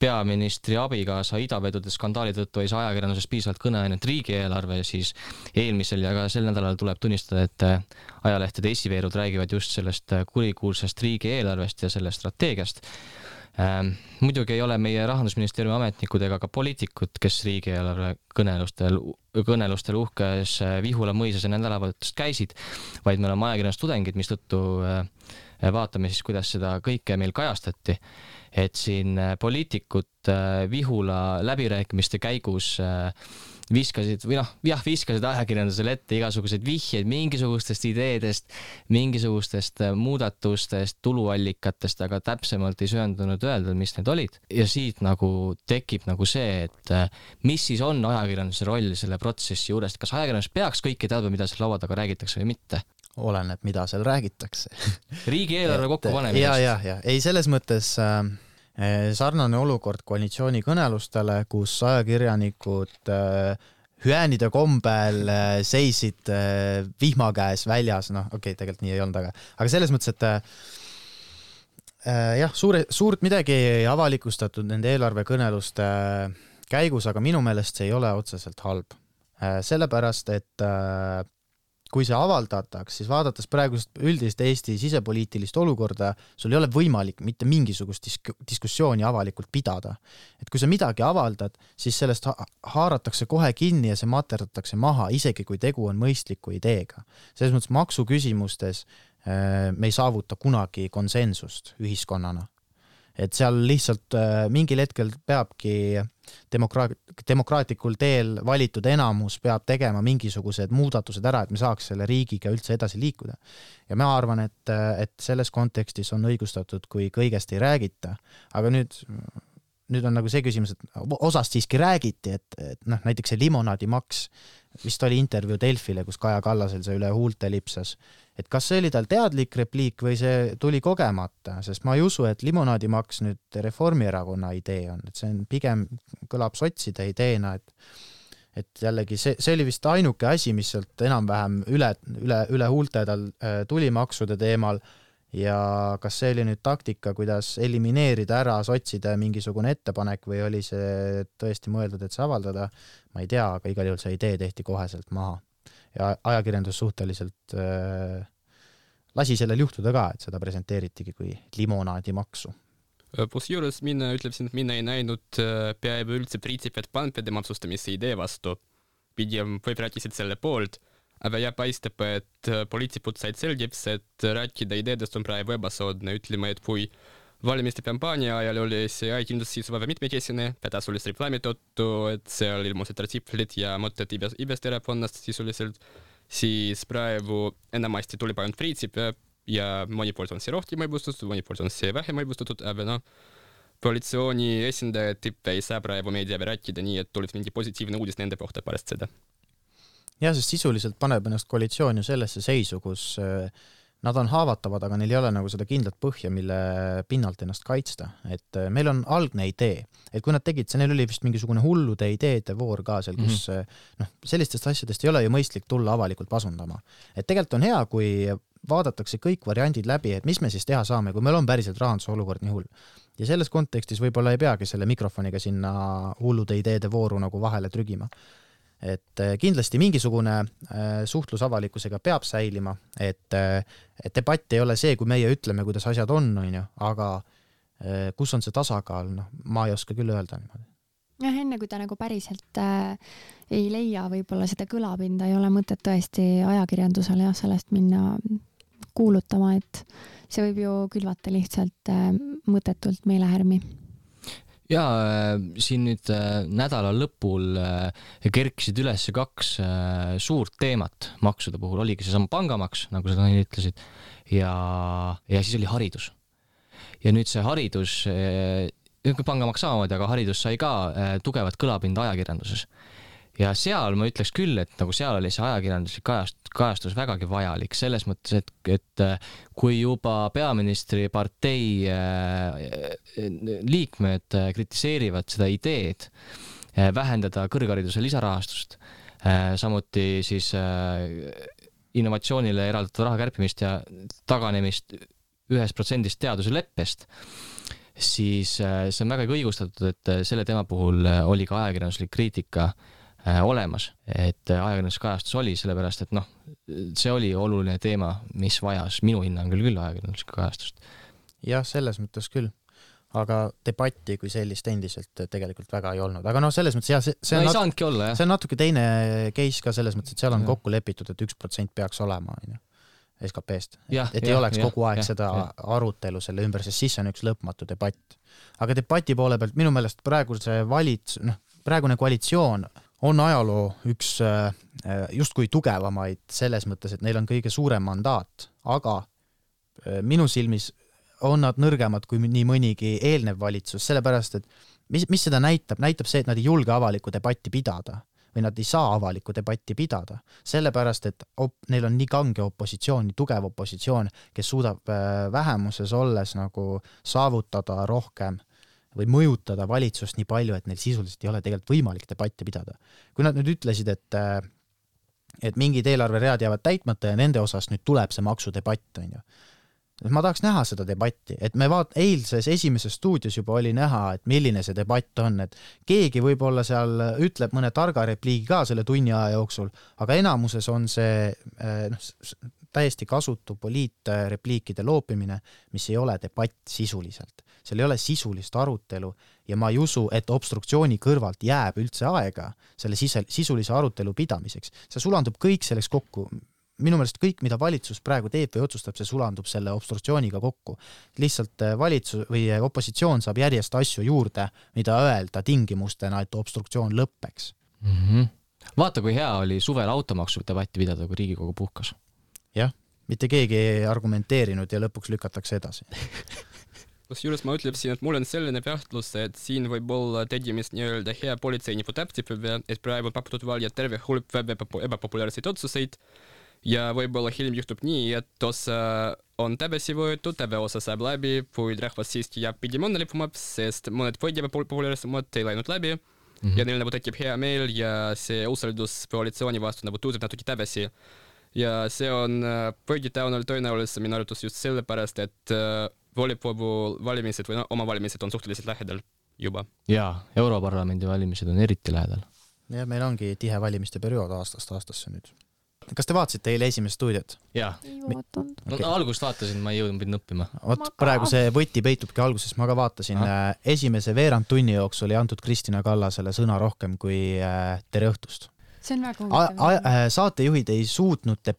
peaministri abikaasa idavedude skandaali tõttu ei saa ajakirjanduses piisavalt kõneainet riigieelarve, siis eelmisel ja ka sel nädalal tuleb tunnistada, et äh, ajalehtede esiveerud räägivad just sellest kurikuulsast riigieelarvest ja sellest strateegiast muidugi ei ole meie rahandusministeeriumi ametnikud ega ka poliitikud, kes riigieelarve kõnelustel, kõnelustel uhkes äh, Vihula mõisas enne nädalavahetust käisid, vaid me oleme ajakirjandustudengid, mistõttu äh, vaatame siis, kuidas seda kõike meil kajastati. et siin äh, poliitikud Vihula läbirääkimiste käigus viskasid või noh, jah, viskasid ajakirjandusele ette igasuguseid vihjeid mingisugustest ideedest, mingisugustest äh, muudatustest, tuluallikatest, aga täpsemalt ei söandunud öelda, mis need olid. ja siit nagu tekib nagu see, et äh, mis siis on ajakirjanduse roll selle protsessi juures, kas ajakirjandus peaks kõike teadma, mida seal laua taga räägitakse või mitte? oleneb, mida seal räägitakse riigieelarve kokkupanemisest. ja, ja, ja ei, selles mõttes äh, sarnane olukord koalitsioonikõnelustele, kus ajakirjanikud eh, hüäänide kombel eh, seisid vihma käes väljas, noh, okei okay,, tegelikult nii ei olnud, aga, aga selles mõttes, et jah, suure, suurt midagi ei avalikustatud nende eelarvekõneluste käigus, aga minu meelest see ei ole otseselt halb. sellepärast, et kui see avaldataks, siis vaadates praegust üldist Eesti sisepoliitilist olukorda, sul ei ole võimalik mitte mingisugust disk-, diskussiooni avalikult pidada. et kui sa midagi avaldad, siis sellest ha haaratakse kohe kinni ja see materdatakse maha, isegi kui tegu on mõistliku ideega. selles mõttes maksuküsimustes äh, me ei saavuta kunagi konsensust ühiskonnana et seal lihtsalt äh, mingil hetkel peabki demokraat-, demokraatlikul teel valitud enamus peab tegema mingisugused muudatused ära, et me saaks selle riigiga üldse edasi liikuda. ja ma arvan, et, et selles kontekstis on õigustatud, kui kõigest ei räägita, aga nüüd nüüd on nagu see küsimus, et osast siiski räägiti, et, et noh, näiteks see limonaadimaks, vist oli intervjuu Delfile, kus Kaja Kallasel see üle huulte lipsas, et kas see oli tal teadlik repliik või see tuli kogemata, sest ma ei usu, et limonaadimaks nüüd Reformierakonna idee on, et see on pigem, kõlab sotside ideena, et et jällegi see, see oli vist ainuke asi, mis sealt enam-vähem üle, üle, üle huulte tal äh, tuli maksude teemal ja kas see oli nüüd taktika, kuidas elimineerida ära sotside mingisugune ettepanek või oli see tõesti mõeldud, et see avaldada, ma ei tea, aga igal juhul see idee tehti koheselt maha. Ja ajakirjandus suhteliselt äh, lasi sellel juhtuda ka, et seda presenteeritigi kui limonaadimaksu kusjuures mina ütleksin, et mina ei näinud äh, peaaegu üldse printsiipi, et pankade maksustamise idee vastu. pigem võib rääkisid selle poolt aga ja paistab, et äh, poliitikud said selgeks, et rääkida ideedest on praegu ebasoodne, ütleme, et kui valimiste kampaania ajal oli see ajakirjandussisu väga mitmekesine, pedasulist reklaami tõttu, et seal ilmusid artiklid ja mõtted ibest, ibest erakonnast sisuliselt, siis praegu enamasti tuleb ainult printsiip ja mõni poolt on see rohkem õigustatud, mõni poolt on see vähem õigustatud, aga noh, koalitsiooni esindajad tippe ei saa praegu meediaga rääkida nii, et tuleb mingi positiivne uudis nende kohta pärast seda. Jah, sest sisuliselt paneb ennast koalitsioon ju sellesse seisu, kus äh, nad on haavatavad, aga neil ei ole nagu seda kindlat põhja, mille pinnalt ennast kaitsta, et äh, meil on algne idee, et kui nad tegid, see neil oli vist mingisugune hullude ideede voor ka seal, kus mm -hmm. noh, sellistest asjadest ei ole ju mõistlik tulla avalikult pasundama. et tegelikult on hea, kui vaadatakse kõik variandid läbi, et mis me siis teha saame, kui meil on päriselt rahanduse olukord nii hull. ja selles kontekstis võib-olla ei peagi selle mikrofoniga sinna hullude ideede vooru nagu vahele trügima et äh, kindlasti mingisugune äh, suhtlus avalikkusega peab säilima, et, äh, et debatt ei ole see, kui meie ütleme, kuidas asjad on, on ju, aga kus on see tasakaal, noh, ma ei oska küll öelda niimoodi. jah, enne kui ta nagu päriselt äh, ei leia võib-olla seda kõlapinda, ei ole mõtet tõesti ajakirjandusele jah, sellest minna kuulutama, et see võib ju külvata lihtsalt äh, mõttetult meelehärmi ja äh, siin nüüd äh, nädala lõpul äh, kerkisid üles kaks suurt teemat maksude puhul, oligi seesama pangamaks, nagu sa Tanel ütlesid, ja, ja siis oli haridus. ja nüüd see haridus, pangamaks samamoodi, aga haridus sai ka tugevat kõlapinda ajakirjanduses ja seal ma ütleks küll, et nagu seal oli see ajakirjanduslik kajast-, kajastus vägagi vajalik selles mõttes, et, et äh, kui juba peaministripartei äh, liikmed äh, kritiseerivad seda ideed vähendada kõrghariduse lisarahastust, samuti siis innovatsioonile eraldatud raha kärpimist ja taganemist ühest protsendist teaduse leppest, siis see on vägagi õigustatud, et selle teema puhul oli ka ajakirjanduslik kriitika olemas, et äh, ajakirjanduskajastus oli, sellepärast et noh, see oli oluline teema, mis vajas minu hinnangul küll ajakirjanduslikku kajastust. jah, selles mõttes küll. aga debatti kui sellist endiselt tegelikult väga ei olnud, aga noh, selles mõttes jah, see, see no on ei saanudki olla jah. see on natuke teine case ka selles mõttes, et seal on Jah. kokku lepitud, et üks protsent peaks olema, onju, SKP-st. Et ei jah, oleks jah, kogu aeg jah, seda jah. arutelu selle ümber, sest siis on üks lõpmatu debatt. aga debati poole pealt minu meelest praegu see valits-, noh, praegune koalitsioon on ajaloo üks äh, äh, justkui tugevamaid selles mõttes, et neil on kõige suurem mandaat, aga äh, minu silmis on nad nõrgemad kui nii mõnigi eelnev valitsus, sellepärast et mis, mis seda näitab, näitab see, et nad ei julge avalikku debatti pidada või nad ei saa avalikku debatti pidada, sellepärast et op-, neil on nii kange opositsioon, nii tugev opositsioon, kes suudab äh, vähemuses olles nagu saavutada rohkem või mõjutada valitsust nii palju, et neil sisuliselt ei ole tegelikult võimalik debatti pidada. kui nad nüüd ütlesid, et äh, et mingid eelarveread jäävad täitmata ja nende osas nüüd tuleb see maksudebatt, on ju ma tahaks näha seda debatti, et me vaat-, eilses Esimeses stuudios juba oli näha, et milline see debatt on, et keegi võib-olla seal ütleb mõne targa repliigi ka selle tunni aja jooksul, aga enamuses on see eh, noh, täiesti kasutu poliitrepliikide loopimine, mis ei ole debatt sisuliselt. seal ei ole sisulist arutelu ja ma ei usu, et obstruktsiooni kõrvalt jääb üldse aega selle sise, sisulise arutelu pidamiseks. see sulandub kõik selleks kokku minu meelest kõik, mida valitsus praegu teeb või otsustab, see sulandub selle obstruktsiooniga kokku. lihtsalt eh, valitsus või eh, opositsioon saab järjest asju juurde, mida öelda tingimustena, et obstruktsioon lõpeks. mm. -hmm. vaata, kui hea oli suvel automaksu debatti pidada, kui Riigikogu puhkas. jah, mitte keegi ei argumenteerinud ja lõpuks lükatakse edasi. kusjuures ma ütleksin, et mul on selline kahtlus, et siin võib olla tegemist nii-öelda hea politseiniku taktika, et praegu pakutud valida terve hulk väga ebapo- ebapopulaarseid otsuseid ja võib-olla hiljem juhtub nii, et osa on tagasi võetud, terve osa saab läbi, kuid rahvas siiski jääb pigem õnnelikumaks, sest mõned veidi ebapopulaarsemad ei läinud läbi mm -hmm. ja neil nagu tekib hea meel ja see usaldus koalitsiooni vastu nagu tõuseb natuke tagasi. Ja see on veidi tõenäoliselt tõenäolisem minu arvates just sellepärast, et äh, volikogu valimised või no, omavalimised on suhteliselt lähedal juba. jaa, Europarlamendi valimised on eriti lähedal. jah, meil ongi tihe valimiste periood aastast aastasse nüüd. kas te vaatasite eile esimest stuudiot? jaa, ei vaadanud. no algust vaatasin, ma ei jõudnud, pidin õppima. vot praegu see võti peitubki alguses, ma ka vaatasin, esimese veerand tunni jooksul ei antud Kristina Kallasele sõna rohkem kui äh, tere õhtust. See on väga huvitav. äh, saatejuhid ei suutnud de-,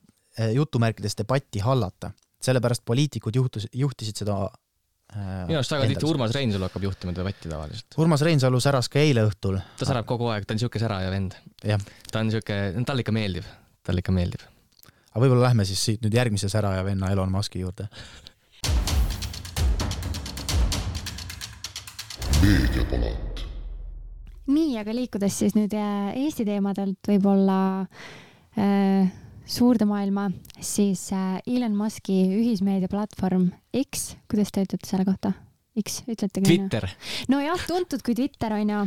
jutumärkides debatti hallata, sellepärast poliitikud juhtus, juhtisid seda äh, minu arust väga tihti. Urmas Reinsalu hakkab juhtima debatti tavaliselt. Urmas Reinsalu säras ka eile õhtul. ta särab kogu aeg, ta on siuke säraja vend. jah, ta on siuke, talle ikka meeldib, talle ikka meeldib. aga võib-olla lähme siis siit nüüd järgmise säraja venna Elon Musk'i juurde. meediapalat, nii, aga liikudes siis nüüd äh, Eesti teemadelt võib-olla äh, suurde maailma, siis äh, Elon Musk'i ühismeediaplatvorm X, kuidas te ütlete selle kohta? X, ütlete küll? Twitter, nojah, tuntud kui Twitter on ju,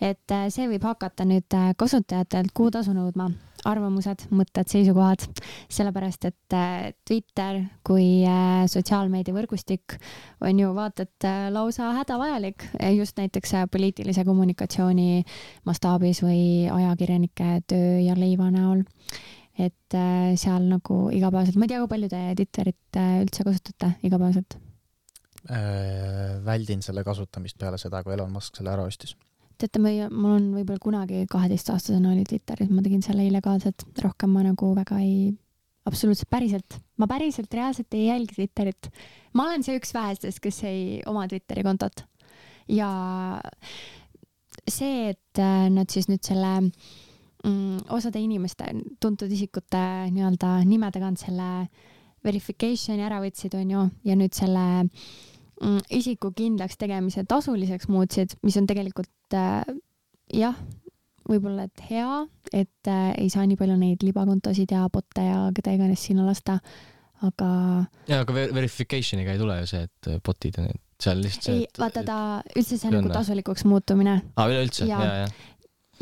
et äh, see võib hakata nüüd äh, kasutajatelt kuutasu nõudma, arvamused, mõtted, seisukohad, sellepärast et äh, Twitter kui äh, sotsiaalmeediavõrgustik on ju vaata et äh, lausa hädavajalik just näiteks poliitilise kommunikatsiooni mastaabis või ajakirjanike töö ja leiva näol. et seal nagu igapäevaselt, ma ei tea, kui palju te Twitterit üldse kasutate igapäevaselt? Äh, väldin selle kasutamist peale seda, kui Elon Musk selle ära ostis. teate, ma, mul on võib-olla kunagi kaheteistaastasena oli Twitteris, ma tegin selle illegaalselt, rohkem ma nagu väga ei, absoluutselt päriselt, ma päriselt reaalselt ei jälgi Twitterit. ma olen see üks vähestest, kes ei oma Twitteri kontot ja see, et äh, nad siis nüüd selle mm, osade inimeste, tuntud isikute nii-öelda nime tagant selle verification'i ära võtsid, onju, ja nüüd selle mm, isiku kindlaks tegemise tasuliseks muutsid, mis on tegelikult äh, jah, võib-olla et hea, et äh, ei saa nii palju neid libakontosid ja bot'e ja keda iganes sinna lasta, aga jaa, aga ver- verification'iga ei tule ju see, et bot'id on, et seal lihtsalt see, ei, vaata ta üldse see on nagu tasulikuks muutumine aa, üleüldse, Jaa. jaa, jaa.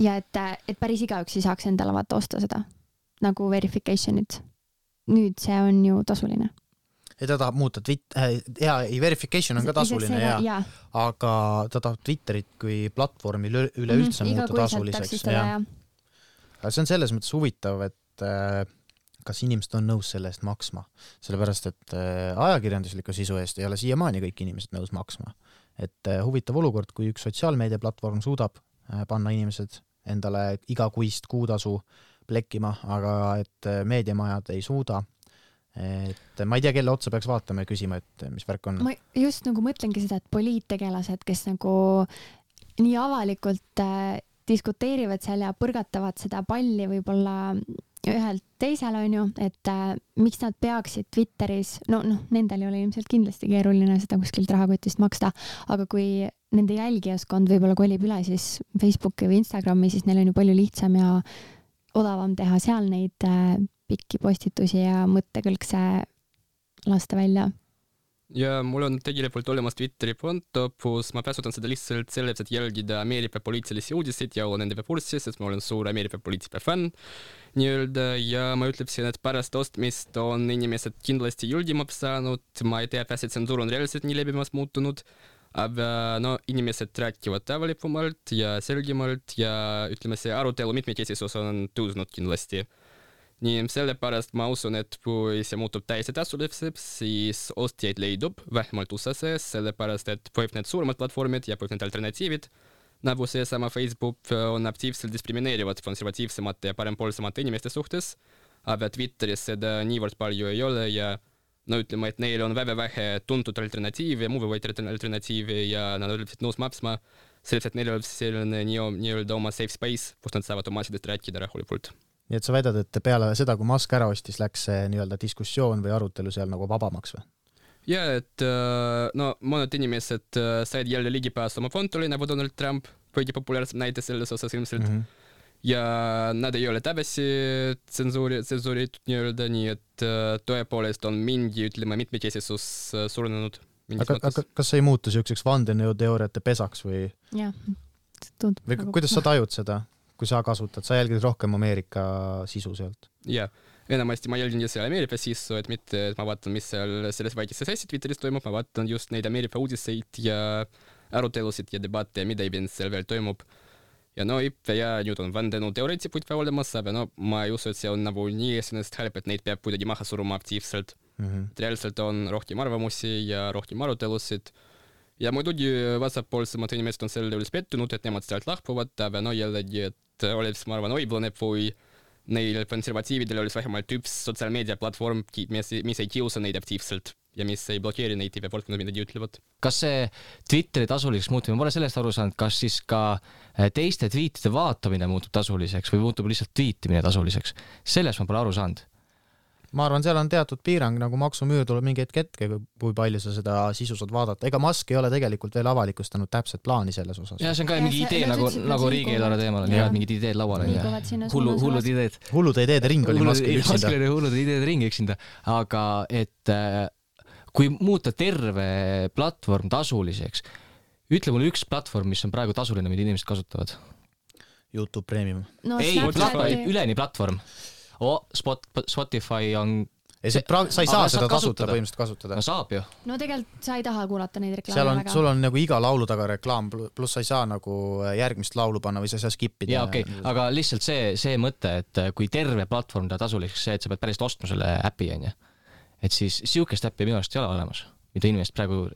ja et, et päris igaüks ei saaks endale vaata osta seda nagu verification'it. nüüd see on ju tasuline. Ja ta tahab muuta twit- äh,, ja ei verification on ka tasuline ja, ja aga ta tahab Twitterit kui platvormi üle- üleüldse Mhm, muuta tasuliseks ja ja. aga see on selles mõttes huvitav, et äh, kas inimesed on nõus selle eest maksma, sellepärast et äh, ajakirjandusliku sisu eest ei ole siiamaani kõik inimesed nõus maksma. et äh, huvitav olukord, kui üks sotsiaalmeediaplatvorm suudab äh, panna inimesed endale igakuist kuutasu plekkima, aga et äh, meediamajad ei suuda. Et ma ei tea, kelle otsa peaks vaatama ja küsima, et mis värk on. ma just nagu mõtlengi seda, et poliittegelased, kes nagu nii avalikult äh, diskuteerivad seal ja põrgatavad seda palli võib-olla ühelt teisele onju, et äh, miks nad peaksid Twitteris, no noh, nendel ei ole ilmselt kindlasti keeruline seda kuskilt rahakotist maksta, aga kui nende jälgijaskond võib-olla kolib üle siis Facebooki või Instagrami, siis neil on ju palju lihtsam ja odavam teha seal neid äh, pikki postitusi ja mõttekõlkse lasta välja. Ja mul on tegelikult olemas Twitteri konto, kus ma kasutan seda lihtsalt selleks, et jälgida Ameerika poliitilisi uudiseid ja olla nendega kursis, sest ma olen suur Ameerika poliitika fänn nii-öelda. Ja ma ütleksin, et pärast ostmist on inimesed kindlasti julgemaks saanud, ma ei tea, kas see tsensuur on reaalselt nii levimas muutunud, aga no inimesed räägivad avalikumalt ja selgemalt ja ütleme, see arutelu mitmekesisus on tõusnud kindlasti nii sellepärast ma usun, et kui see muutub täiesti tasuliseks, siis ostjaid leidub, vähemalt USA sees, sellepärast et võib need suuremad platvormid ja võib need alternatiivid, nagu seesama Facebook, on aktiivselt diskrimineerivad konservatiivsemate ja parempoolsemate inimeste suhtes, aga Twitteris seda niivõrd palju ei ole ja no ütleme, et neil on väga vähe tuntud alternatiive, mugavaid alternatiive ja nad oleksid nõus maksma selleks, et neil oleks selline nii-öelda oma safe space, kus nad saavad oma asjadest rääkida rahulikult nii et sa väidad, et peale seda, kui Musk ära ostis, läks see nii-öelda diskussioon või arutelu seal nagu vabamaks või? ja et äh, no mõned inimesed äh, said jälle ligipääsu oma kontole nagu Donald Trump, kõige populaarsem näide selles osas ilmselt mm. -hmm ja nad ei ole tagasi tsensuuri, tsensuuritud nii-öelda, nii et äh, tõepoolest on mingi, ütleme, mitmekesisus suurenenud. aga, aga kas see ei muutu niisuguseks vandenõuteooriate pesaks või? jah, tundub. või nagu... kuidas sa tajud seda? Kui sa kasutad, sa jälgid rohkem Ameerika sisu sealt? jah, enamasti ma jälgin just Ameerika sisu, et mitte, et ma vaatan, mis seal selles väikeses asjas Twitteris toimub, ma vaatan just neid Ameerika uudiseid ja arutelusid ja debatte ja mida iganes seal veel toimub. ja no ikka ja nüüd on vandenõuteoreetikuid ka olemas, aga no ma ei usu, et see on nagu nii esimesest halb, et neid peab kuidagi maha suruma aktiivselt mm. -hmm. et reaalselt on rohkem arvamusi ja rohkem arutelusid ja muidugi vasakpoolsemad inimesed on selle üles pettunud, et nemad sealt lahkuvad, aga no jällegi, et oleks, ma arvan, õiglane, kui neil konservatiividel oleks vähemalt üks sotsiaalmeediaplatvorm, mis, mis ei kiusa neid aktiivselt ja mis ei blokeeri neid TV poolt, kui nad midagi ütlevad. kas see Twitteri tasuliseks muutumine, ma pole sellest aru saanud, kas siis ka eh, teiste tweetide vaatamine muutub tasuliseks või muutub lihtsalt tweetimine tasuliseks? sellest ma pole aru saanud ma arvan, seal on teatud piirang, nagu maksumüür tuleb mingi hetk ette, kui palju sa seda sisu saad vaadata, ega Musk ei ole tegelikult veel avalikustanud täpset plaani selles osas. ja see on ka ja mingi idee see, nagu, nagu riigieelarve teemal on ja mingid ideed laual on ja hullu, hullud ideed. hullude ideede ring oli Muskil üksinda. Muskil oli hullude ideede ring üksinda, aga et äh, kui muuta terve platvorm tasuliseks, ütle mulle üks platvorm, mis on praegu tasuline, mida inimesed kasutavad. Youtube Premium no,. ei, üleni platvorm oh, Spot, Spotify on ei, see pra-, sa ei saa seda tasuta põhimõtteliselt kasutada. no saab ju. no tegelikult sa ei taha kuulata neid reklaame seal on, väga. sul on nagu iga laulu taga reklaam, pluss sa ei saa nagu äh, järgmist laulu panna või sa ei saa skip ida. jaa, okei okay., aga lihtsalt see, see mõte, et äh, kui terve platvorm teha tasuliseks, see, et sa pead päriselt ostma selle äpi, onju. et siis sihukest äppi minu arust ei ole olemas, mida inimesed praegu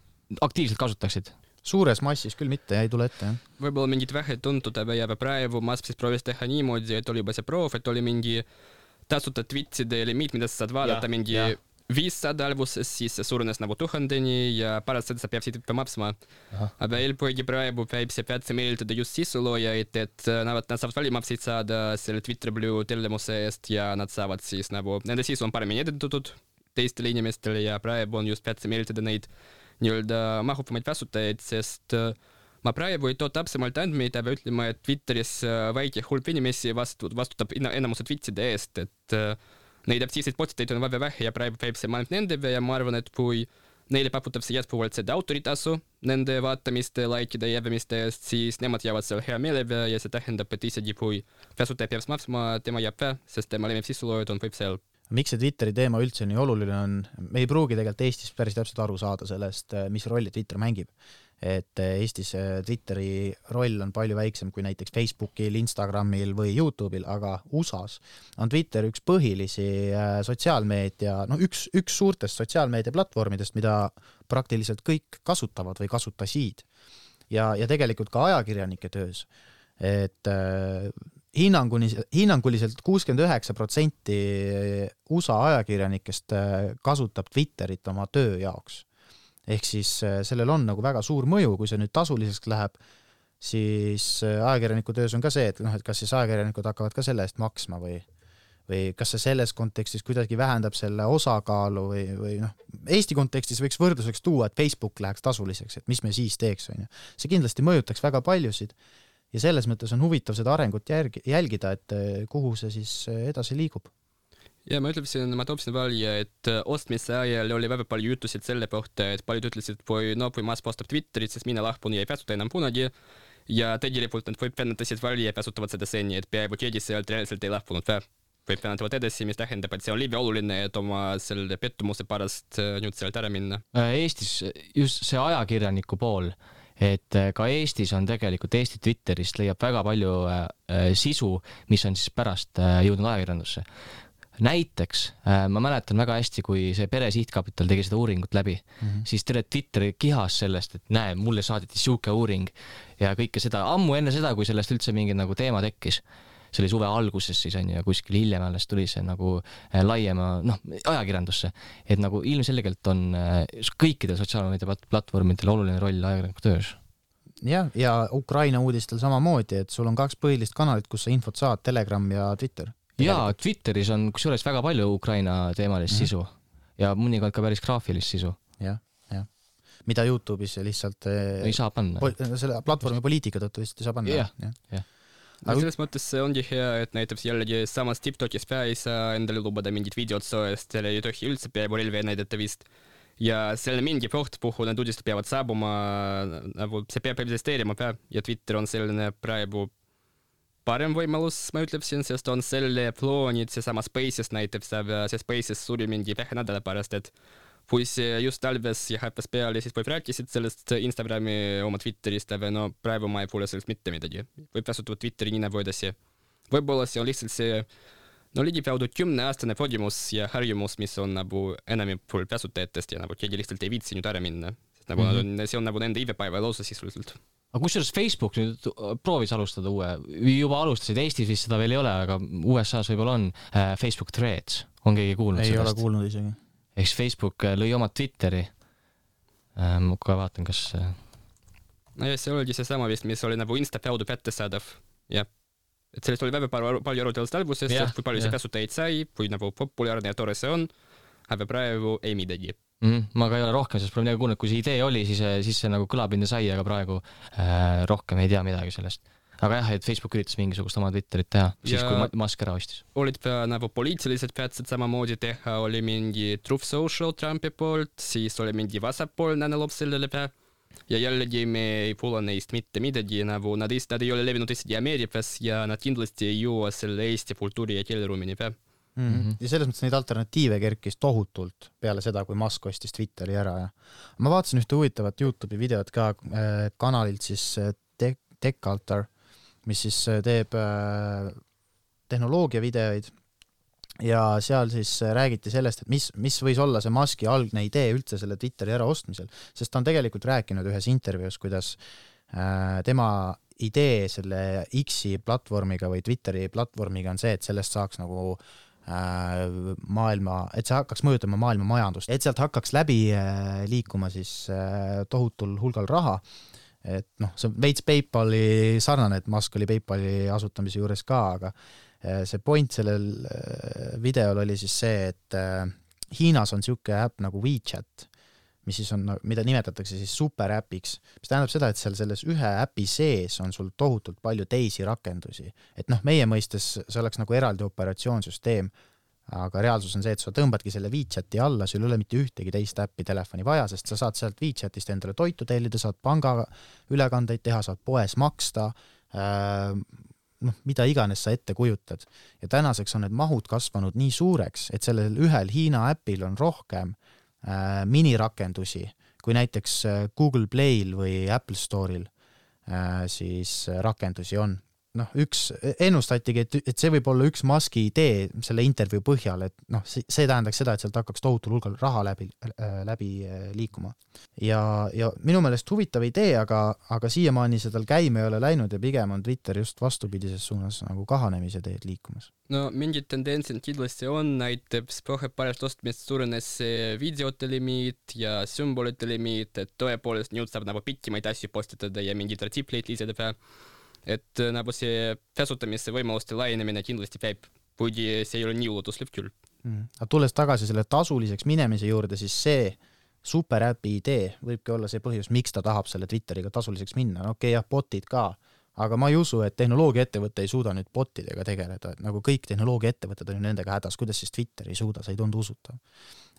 aktiivselt kasutaksid suures massis küll mitte, ei tule ette, jah. võib-olla mingid vähed tuntud, aga praegu Musk siis proovis teha niimoodi, et oli juba see proov, et oli mingi tasuta Twitch'ide limiit, mida sa saad vaadata mingi viissada alguses, siis see suurenes nagu tuhandeni ja pärast seda sa peaksid ikka maksma. aga eelpoegi praegu käib see peatse meelitada just sisuloojaid, et nad, nad saavad valimakseid saada selle Twitter Blue tellimuse eest ja nad saavad siis nagu, nende sisu on paremini edendatud teistele inimestele ja praegu on just peatse meelitada neid nii-öelda mahukamaid kasutajaid, sest uh, ma praegu ei too täpsemalt andmeid, aga ütleme, et Twitteris äh, väike hulk inimesi vastu, vastutab enamuse tweetide eest, et äh, neid aktiivseid postiteid on väga vähe ja praegu käib see ainult nendega ja ma arvan, et kui neile pakutakse jätkuvalt seda autoritasu nende vaatamiste, likeide ja jäämiste eest, siis nemad jäävad seal hea meelega ja see tähendab, et isegi kui kasutaja peaks maksma, tema jääb ka, sest tema lemmik sisuloojad on võib seal miks see Twitteri teema üldse nii oluline on, me ei pruugi tegelikult Eestis päris täpselt aru saada sellest, mis rolli Twitter mängib et Eestis Twitteri roll on palju väiksem kui näiteks Facebookil, Instagramil või Youtube'il, aga USA-s on Twitter üks põhilisi sotsiaalmeedia, no üks, üks suurtest sotsiaalmeediaplatvormidest, mida praktiliselt kõik kasutavad või kasutasid. ja, ja tegelikult ka ajakirjanike töös, et hinnanguni, hinnanguliselt kuuskümmend üheksa protsenti USA ajakirjanikest äh, kasutab Twitterit oma töö jaoks. Ehk siis äh, sellel on nagu väga suur mõju, kui see nüüd tasuliseks läheb, siis äh, ajakirjaniku töös on ka see, et noh, et kas siis ajakirjanikud hakkavad ka selle eest maksma või või kas see selles kontekstis kuidagi vähendab selle osakaalu või, või noh, Eesti kontekstis võiks võrdluseks tuua, et Facebook läheks tasuliseks, et mis me siis teeks, on ju. see kindlasti mõjutaks väga paljusid ja selles mõttes on huvitav seda arengut järgi, jälgida, et eh, kuhu see siis edasi liigub. Ja ma ütleksin, ma tooksin välja, et eh, ostmise ajal oli väga palju jutusid selle kohta, et paljud ütlesid, kui no kui Musk ostab Twitterit, siis mina lahkun ja ei kasuta enam kunagi ja tegelikult need web-vennatasid välja kasutavad seda seni, et peaaegu keegi sealt reaalselt ei lahkunud ka web-vennatavad edasi, mis tähendab, et see on liiga oluline, et oma selle pettumuse pärast nüüd sealt ära minna. Eestis just see ajakirjaniku pool et äh, ka Eestis on tegelikult Eesti Twitterist leiab väga palju äh, äh, sisu, mis on siis pärast äh, jõudnud ajakirjandusse. Näiteks äh, ma mäletan väga hästi, kui see Pere Sihtkapital tegi seda uuringut läbi mm, -hmm. siis terve Twitter kihas sellest, et näe, mulle saadeti sihuke uuring ja kõike seda ammu enne seda, kui sellest üldse mingi nagu teema tekkis see oli suve alguses siis onju ja kuskil hiljem alles tuli see nagu äh, laiema noh ajakirjandusse, et nagu ilmselgelt on äh, kõikidel sotsiaalmeedia platvormidel oluline roll ajakirjaniku töös jah, ja Ukraina uudistel samamoodi, et sul on kaks põhilist kanalit, kus sa infot saad, Telegram ja Twitter. Jaa, Twitteris on kusjuures väga palju Ukraina teemalist mm -hmm. sisu ja mõnikord ka päris graafilist sisu. jah, jah. mida Youtube'is lihtsalt eh, ei saa panna. selle platvormi poliitika tõttu lihtsalt ei saa panna. jah, jah no selles mõttes see ongi hea, et näiteks jällegi samas TikTokis ka ei saa endale lubada mingit videot soojast, seal ei tohi üldse peaaegu relvi näidata vist. ja selle mingi koht, kuhu need uudised peavad saabuma, nagu see peab eksisteerima ka ja Twitter on selline praegu parem võimalus, ma ütleksin, sest on selle kloonid, seesama Spaces näiteks, see Spaces suri mingi vähe nädala pärast, et kui see just talves ja hakkas peale, siis võib rääkisid sellest Instagrami oma Twitterist, aga no praegu ma ei kuule sellest mitte midagi. võib kasutada Twitteri nii nagu edasi. võib-olla see on lihtsalt see no ligikaudu kümneaastane kogemus ja harjumus, mis on nagu enamikul kasutajatest ja nagu keegi lihtsalt ei viitsi nüüd ära minna. sest nagu mm -hmm. on, see on nagu nende igapäeva lausa sisuliselt. Aga kusjuures Facebook nüüd proovis alustada uue, juba alustasid, Eestis vist seda veel ei ole, aga USA-s võib-olla on äh, Facebook Threads, on keegi kuulnud ei sellest? ei ole kuulnud isegi ehk siis Facebook äh, lõi oma Twitteri ähm,. ma kohe vaatan, kas. Äh, nojah, see oligi seesama vist, mis oli nagu Insta kaudu kättesaadav, jah. et sellest oli väga palju, palju arutelust alguses, kui palju see kasutajaid sai, kui nagu populaarne ja tore see on, aga praegu ei midagi mm. -hmm. ma ka ei ole rohkem sellest midagi kuulnud, kui see idee oli, siis, siis see nagu kõlapinda sai, aga praegu äh, rohkem ei tea midagi sellest aga jah, et Facebook üritas mingisugust oma Twitterit teha, siis kui Musk ära ostis. olid nagu poliitilised katsed samamoodi teha, oli mingi Truth Social Trumpi poolt, siis oli mingi vasakpoolne analoog sellele ka ja jällegi me ei kuule neist mitte midagi, nagu nad, nad ei ole levinud isegi Ameerikas ja nad kindlasti ei jõua selle Eesti kultuuri ja keeleruumini ka mm. -hmm. ja selles mõttes neid alternatiive kerkis tohutult peale seda, kui Musk ostis Twitteri ära ja ma vaatasin ühte huvitavat Youtube'i videot ka äh, kanalilt siis äh, Tech Altar mis siis äh, teeb äh, tehnoloogiavideoid ja seal siis äh, räägiti sellest, et mis, mis võis olla see Musk'i algne idee üldse selle Twitteri äraostmisel, sest ta on tegelikult rääkinud ühes intervjuus, kuidas äh, tema idee selle X-i platvormiga või Twitteri platvormiga on see, et sellest saaks nagu äh, maailma, et see hakkaks mõjutama maailma majandust, et sealt hakkaks läbi äh, liikuma siis äh, tohutul hulgal raha. Et noh, see on veits PayPali sarnane, et Musk oli PayPali asutamise juures ka, aga see point sellel videol oli siis see, et Hiinas on niisugune äpp nagu WeChat, mis siis on, mida nimetatakse siis superäpiks, mis tähendab seda, et seal selles ühe äpi sees on sul tohutult palju teisi rakendusi. et noh, meie mõistes see oleks nagu eraldi operatsioonsüsteem aga reaalsus on see, et sa tõmbadki selle WeChati alla, sul ei ole mitte ühtegi teist äppi telefoni vaja, sest sa saad sealt WeChatist endale toitu tellida, saad pangaülekandeid teha, saad poes maksta äh,, noh, mida iganes sa ette kujutad. ja tänaseks on need mahud kasvanud nii suureks, et sellel ühel Hiina äpil on rohkem äh, minirakendusi kui näiteks äh, Google Play'l või Apple Store'il äh, siis äh, rakendusi on. Noh, üks, ennustatigi, et, et see võib olla üks Musk'i idee selle intervjuu põhjal, et noh, see, tähendaks seda, et sealt hakkaks tohutul hulgal raha läbi äh,, läbi äh, liikuma. ja, ja minu meelest huvitav idee, aga, aga siiamaani see tal käima ei ole läinud ja pigem on Twitter just vastupidises suunas nagu kahanemise teed liikumas no mingid tendentsid kindlasti on, näiteks pärast ostmist suurenes videote limiit ja sümbolite limiit, et tõepoolest nüüd saab nagu pikemaid asju postitada ja mingeid artikleid lisada. Et nagu see kasutamise võimaluste laienemine kindlasti käib, kuigi see ei ole nii ulatuslik küll. Mm.. aga tulles tagasi selle tasuliseks minemise juurde, siis see superäpi idee võibki olla see põhjus, miks ta tahab selle Twitteriga tasuliseks minna, no okei okay, jah, bot'id ka. Aga ma ei usu, et tehnoloogiaettevõte ei suuda nüüd botidega tegeleda, et nagu kõik tehnoloogiaettevõtted on ju nendega hädas, kuidas siis Twitter ei suuda, see ei tundu usutav.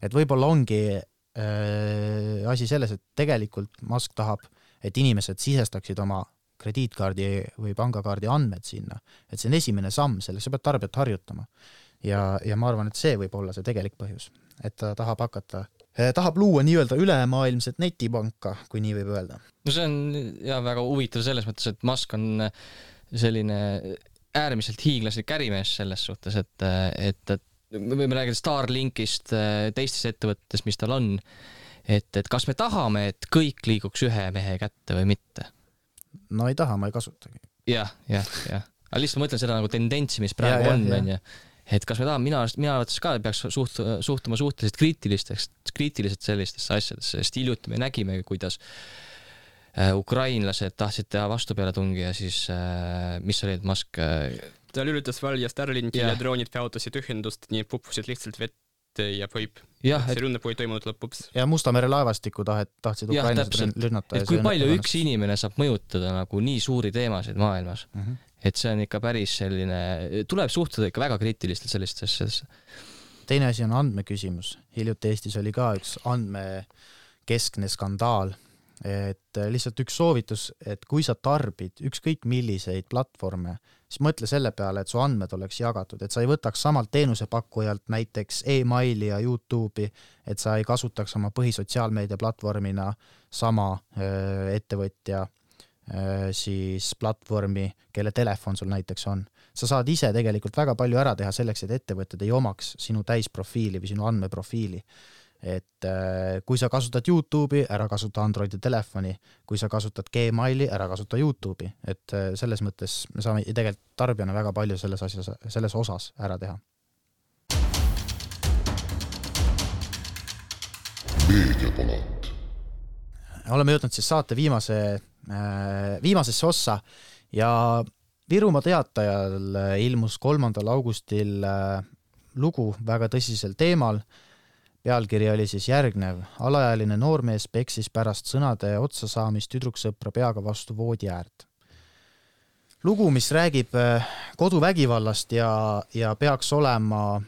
et võib-olla ongi äh, asi selles, et tegelikult Musk tahab, et inimesed sisestaksid oma krediitkaardi või pangakaardi andmed sinna, et see on esimene samm, selleks sa pead tarbijat harjutama. ja, ja ma arvan, et see võib olla see tegelik põhjus, et ta tahab hakata eh, tahab luua nii-öelda ülemaailmset netipanka, kui nii võib öelda. no see on ja väga huvitav selles mõttes, et Musk on selline äärmiselt hiiglaslik ärimees selles suhtes, et, et, et me võime rääkida Starlinkist, teistest ettevõtetest, mis tal on, et, et kas me tahame, et kõik liiguks ühe mehe kätte või mitte? No ei taha, ma ei kasutagi ja,. jah, jah, jah. aga lihtsalt ma mõtlen seda nagu tendentsi, mis praegu ja, on, onju et kas me tahame, mina, mina arvates ka peaks suht-, suhtuma suhteliselt kriitilisteks, kriitiliselt sellistesse asjadesse, sest hiljuti me nägime, kuidas äh, ukrainlased tahtsid teha vastupealetungi ja siis äh, mis oli, et Musk äh, ta lülitas välja Starlinki ja, ja droonid peatasid ühendust, nii puppusid lihtsalt vette ja võib. see rünnak ei toimunud lõpuks. ja Musta mere laevastikku tahet-, tahtsid ukrainlased rünnata. et kui palju üks inimene saab mõjutada nagu nii suuri teemasid maailmas mm. -hmm et see on ikka päris selline, tuleb suhtuda ikka väga kriitiliselt sellistesse asjadesse. teine asi on andmeküsimus, hiljuti Eestis oli ka üks andmekeskne skandaal, et lihtsalt üks soovitus, et kui sa tarbid ükskõik milliseid platvorme, siis mõtle selle peale, et su andmed oleks jagatud, et sa ei võtaks samalt teenusepakkujalt näiteks emaili ja Youtube'i, et sa ei kasutaks oma põhisotsiaalmeedia platvormina sama öö, ettevõtja Äh, siis platvormi, kelle telefon sul näiteks on. sa saad ise tegelikult väga palju ära teha selleks, et ettevõtted ei omaks sinu täisprofiili või sinu andmeprofiili. Et äh, kui sa kasutad Youtube'i, ära kasuta Androidi telefoni, kui sa kasutad Gmaili, ära kasuta Youtube'i, et äh, selles mõttes me saame tegelikult tarbijana väga palju selles asjas, selles osas ära teha. meediapalat. oleme jõudnud siis saate viimase Äh, viimasesse ossa ja Virumaa Teatajal ilmus kolmandal augustil lugu väga tõsisel teemal. Pealkiri oli siis järgnev. alaealine noormees peksis pärast sõnade otsasaamist tüdruksõpra peaga vastu voodi äärt. lugu, mis räägib äh, koduvägivallast ja, ja peaks olema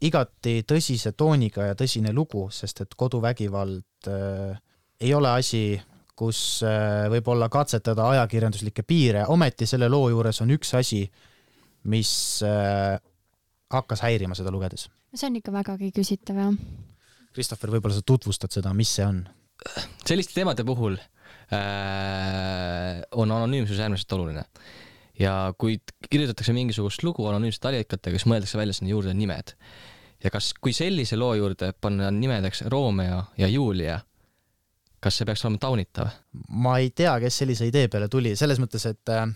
igati tõsise tooniga ja tõsine lugu, sest et koduvägivald äh, ei ole asi, kus äh, võib-olla katsetada ajakirjanduslikke piire, ometi selle loo juures on üks asi, mis äh, hakkas häirima seda lugedes. See on ikka vägagi küsitav, jah. Christopher, võib-olla sa tutvustad seda, mis see on? selliste teemade puhul äh, on anonüümsus äärmiselt oluline. ja kui kirjutatakse mingisugust lugu anonüümsete allikatega, siis mõeldakse välja sinna juurde nimed. ja kas, kui sellise loo juurde panna nimedeks Romeo ja Julia kas see peaks olema taunitav? ma ei tea, kes sellise idee peale tuli, selles mõttes, et äh,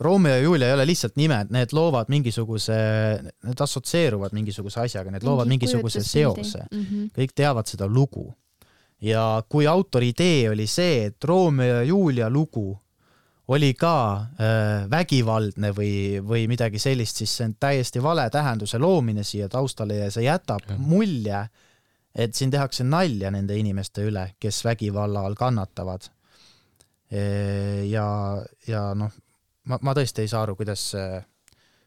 Romeo ja Julia ei ole lihtsalt nimed, need loovad mingisuguse, need assotsieeruvad mingisuguse asjaga, need loovad Mingi mingisuguse seose mm. -hmm. kõik teavad seda lugu. ja kui autori idee oli see, et Romeo ja Julia lugu oli ka äh, vägivaldne või, või midagi sellist, siis see on täiesti vale tähenduse loomine siia taustale ja see jätab ja. mulje äh, et siin tehakse nalja nende inimeste üle, kes vägivalla all kannatavad. ja, ja noh, ma, ma tõesti ei saa aru, kuidas,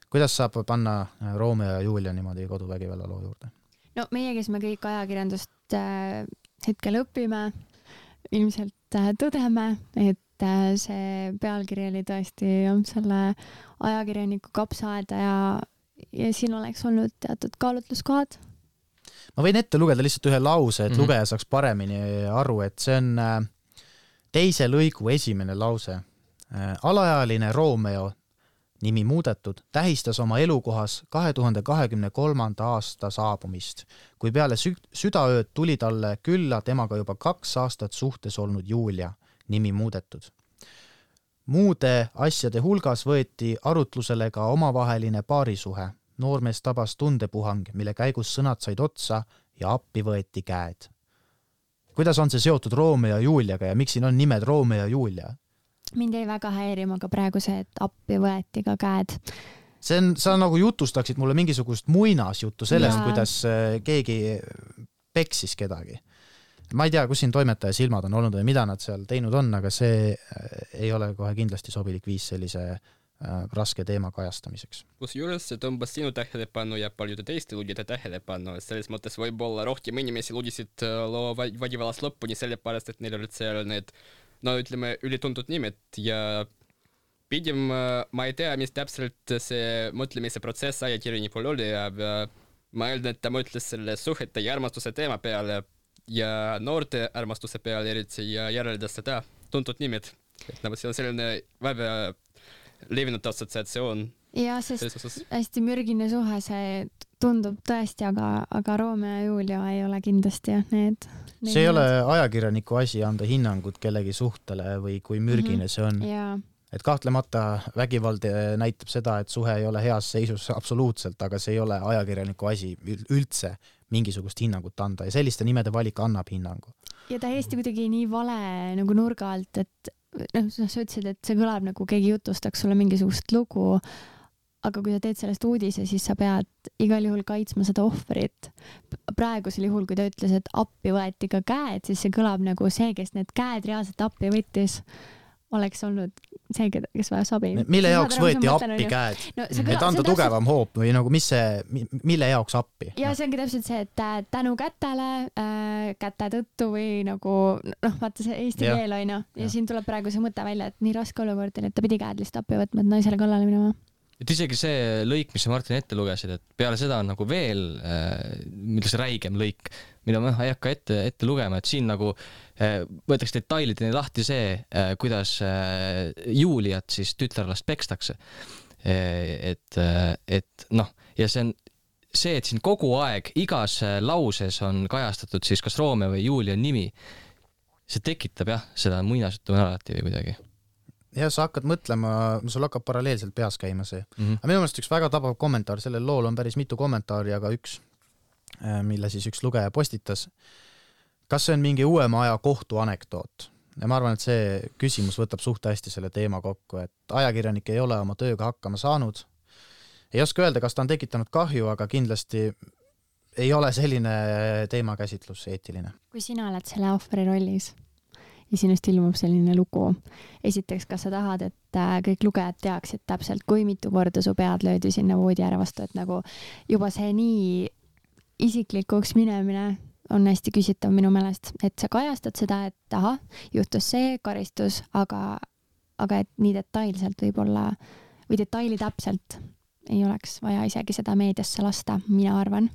kuidas saab panna Romeo ja Julia niimoodi koduvägivalla loo juurde. no meie, kes me kõik ajakirjandust äh, hetkel õpime, ilmselt äh, tõdeme, et äh, see pealkiri oli tõesti selle ajakirjaniku kapsaaeda ja, ja siin oleks olnud teatud kaalutluskohad ma võin ette lugeda lihtsalt ühe lause, et mm. -hmm. lugeja saaks paremini aru, et see on äh, teise lõigu esimene lause. Alaealine Romeo, nimi muudetud, tähistas oma elukohas kahe tuhande kahekümne kolmanda aasta saabumist, kui peale sü-, südaööd tuli talle külla temaga juba kaks aastat suhtes olnud Julia, nimi muudetud muude asjade hulgas võeti arutlusele ka omavaheline paarisuhe. noormees tabas tundepuhang, mille käigus sõnad said otsa ja appi võeti käed. kuidas on see seotud Romeo ja Juliaga ja miks siin on nimed Romeo ja Julia? Mind jäi väga häirima ka praegu see, et appi võeti ka käed. see on, sa nagu jutustaksid mulle mingisugust muinasjuttu sellest, kuidas äh, keegi peksis kedagi. ma ei tea, kus siin toimetaja silmad on olnud või mida nad seal teinud on, aga see äh, ei ole kohe kindlasti sobilik viis sellise äh, raske teema kajastamiseks. kusjuures see tõmbas sinu tähelepanu ja paljude teiste lugejate tähelepanu, et selles mõttes võib-olla rohkem inimesi lugesid äh, loo va- vägivallast lõpuni sellepärast, et neil olid seal need no ütleme, ülituntud nimed ja pigem äh, ma ei tea, mis täpselt see mõtlemise protsess ajakirjanikul oli, aga ma eeldan, et ta mõtles selle suhete ja armastuse teema peale ja noorte armastuse peale eriti ja järeldas seda, tuntud nimed. et nagu see on selline väga levinud assotsiatsioon ja sest hästi mürgine suhe see tundub tõesti, aga, aga Romeo ja Julia ei ole kindlasti jah need, need. see ei ole ajakirjaniku asi anda hinnangut kellegi suhtele või kui mürgine mm -hmm. see on. jaa et kahtlemata vägivald eh, näitab seda, et suhe ei ole heas seisus absoluutselt, aga see ei ole ajakirjaniku asi ül- üldse mingisugust hinnangut anda ja selliste nimede valik annab hinnangu. ja täiesti kuidagi nii vale nagu nurga alt, et noh, sa ütlesid, et see kõlab nagu keegi jutustaks sulle mingisugust lugu, aga kui sa teed sellest uudise, siis sa pead igal juhul kaitsma seda ohvrit. praegusel juhul, kui ta ütles, et appi võeti ka käed, siis see kõlab nagu see, kes need käed reaalselt appi võttis, oleks olnud see, kes vajas abi. mille jaoks võeti appi käed no, et anda tugevam hoop või nagu mis see, mille jaoks appi? ja see ongi täpselt see, et äh, tänu kätele äh,, käte tõttu või nagu noh, vaata see eesti keel ja, Jah. ja siin tuleb praegu see mõte välja, et nii raske olukord oli, et ta pidi käed lihtsalt appi võtma, et naisele kallale minema. Et isegi see lõik, mis sa Martin ette lugesid, et peale seda on nagu veel äh, millest räigem lõik, mida ma ei hakka ette, ette lugema, et siin nagu äh, võetakse detailideni lahti see äh,, kuidas Juliat siis tütarlast pekstakse. Et et noh, ja see on see, et siin kogu aeg igas lauses on kajastatud siis kas Romeo või Julia nimi, see tekitab jah, seda muinasjutu narratiivi kuidagi ja sa hakkad mõtlema, sul hakkab paralleelselt peas käima see mm. -hmm. aga minu meelest üks väga tabav kommentaar, sellel lool on päris mitu kommentaari, aga üks, mille siis üks lugeja postitas. kas see on mingi uuema aja kohtu anekdoot? ja ma arvan, et see küsimus võtab suht hästi selle teema kokku, et ajakirjanik ei ole oma tööga hakkama saanud. ei oska öelda, kas ta on tekitanud kahju, aga kindlasti ei ole selline teemakäsitlus eetiline. kui sina oled selle ohvri rollis ja sinust ilmub selline lugu, esiteks, kas sa tahad, et äh, kõik lugejad teaksid täpselt, kui mitu korda su pead löödi sinna voodi ääre vastu, et nagu juba see nii isiklikuks minemine on hästi küsitav minu meelest, et sa kajastad seda, et ahah, juhtus see karistus, aga, aga et nii detailselt võib-olla või detaili täpselt ei oleks vaja isegi seda meediasse lasta, mina arvan.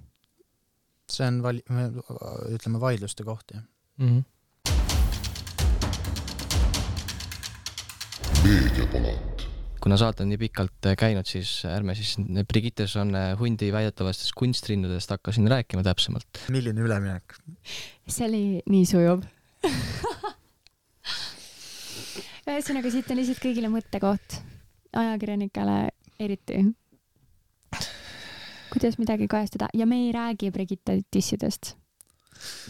see on val-, ütleme vaidluste koht, jah mm. -hmm. Meediapalat kuna saate on nii pikalt äh, käinud, siis ärme siis Brigittes on äh, hundi väidetavastest kunstrindadest hakkasin rääkima täpsemalt. milline üleminek? see oli nii sujuv ühesõnaga, siit on lihtsalt kõigile mõttekoht, ajakirjanikele eriti. kuidas midagi kajastada ja me ei räägi Brigitte dissidest.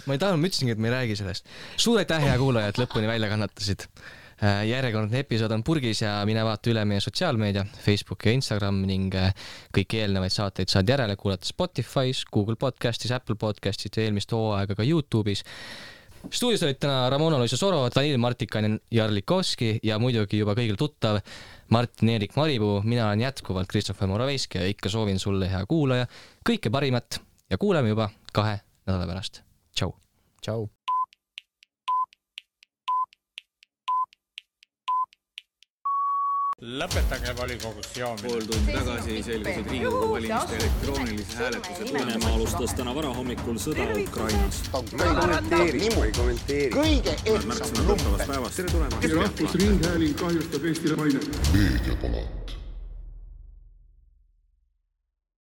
ma ei tahtnud, ma ütlesingi, et me ei räägi sellest. suur aitäh, hea kuulaja, et lõpuni välja kannatasid Äh, järjekordne episood on purgis ja mine vaata üle meie sotsiaalmeedia, Facebook ja Instagram ning äh, kõiki eelnevaid saateid saad järele kuulata Spotify's, Google podcastis, Apple podcastis ja eelmist hooaega ka Youtube'is. stuudios olid täna Ramona-Luisa Soro, Danil Martikainen, Jarlikovski ja muidugi juba kõigil tuttav Martin-Erik Maripuu, mina olen jätkuvalt Christopher Moraveiski ja ikka soovin sulle, hea kuulaja, kõike parimat ja kuuleme juba kahe nädala pärast. tšau. tšau. Lõpetage volikogus pool joomine. tundi tagasi selgus, et Riigikogu valimiste elektroonilise hääletuse Venemaa alustas täna varahommikul sõda Ukrainas. märksõna tuttavast päevast. tere tulemast. meediapalat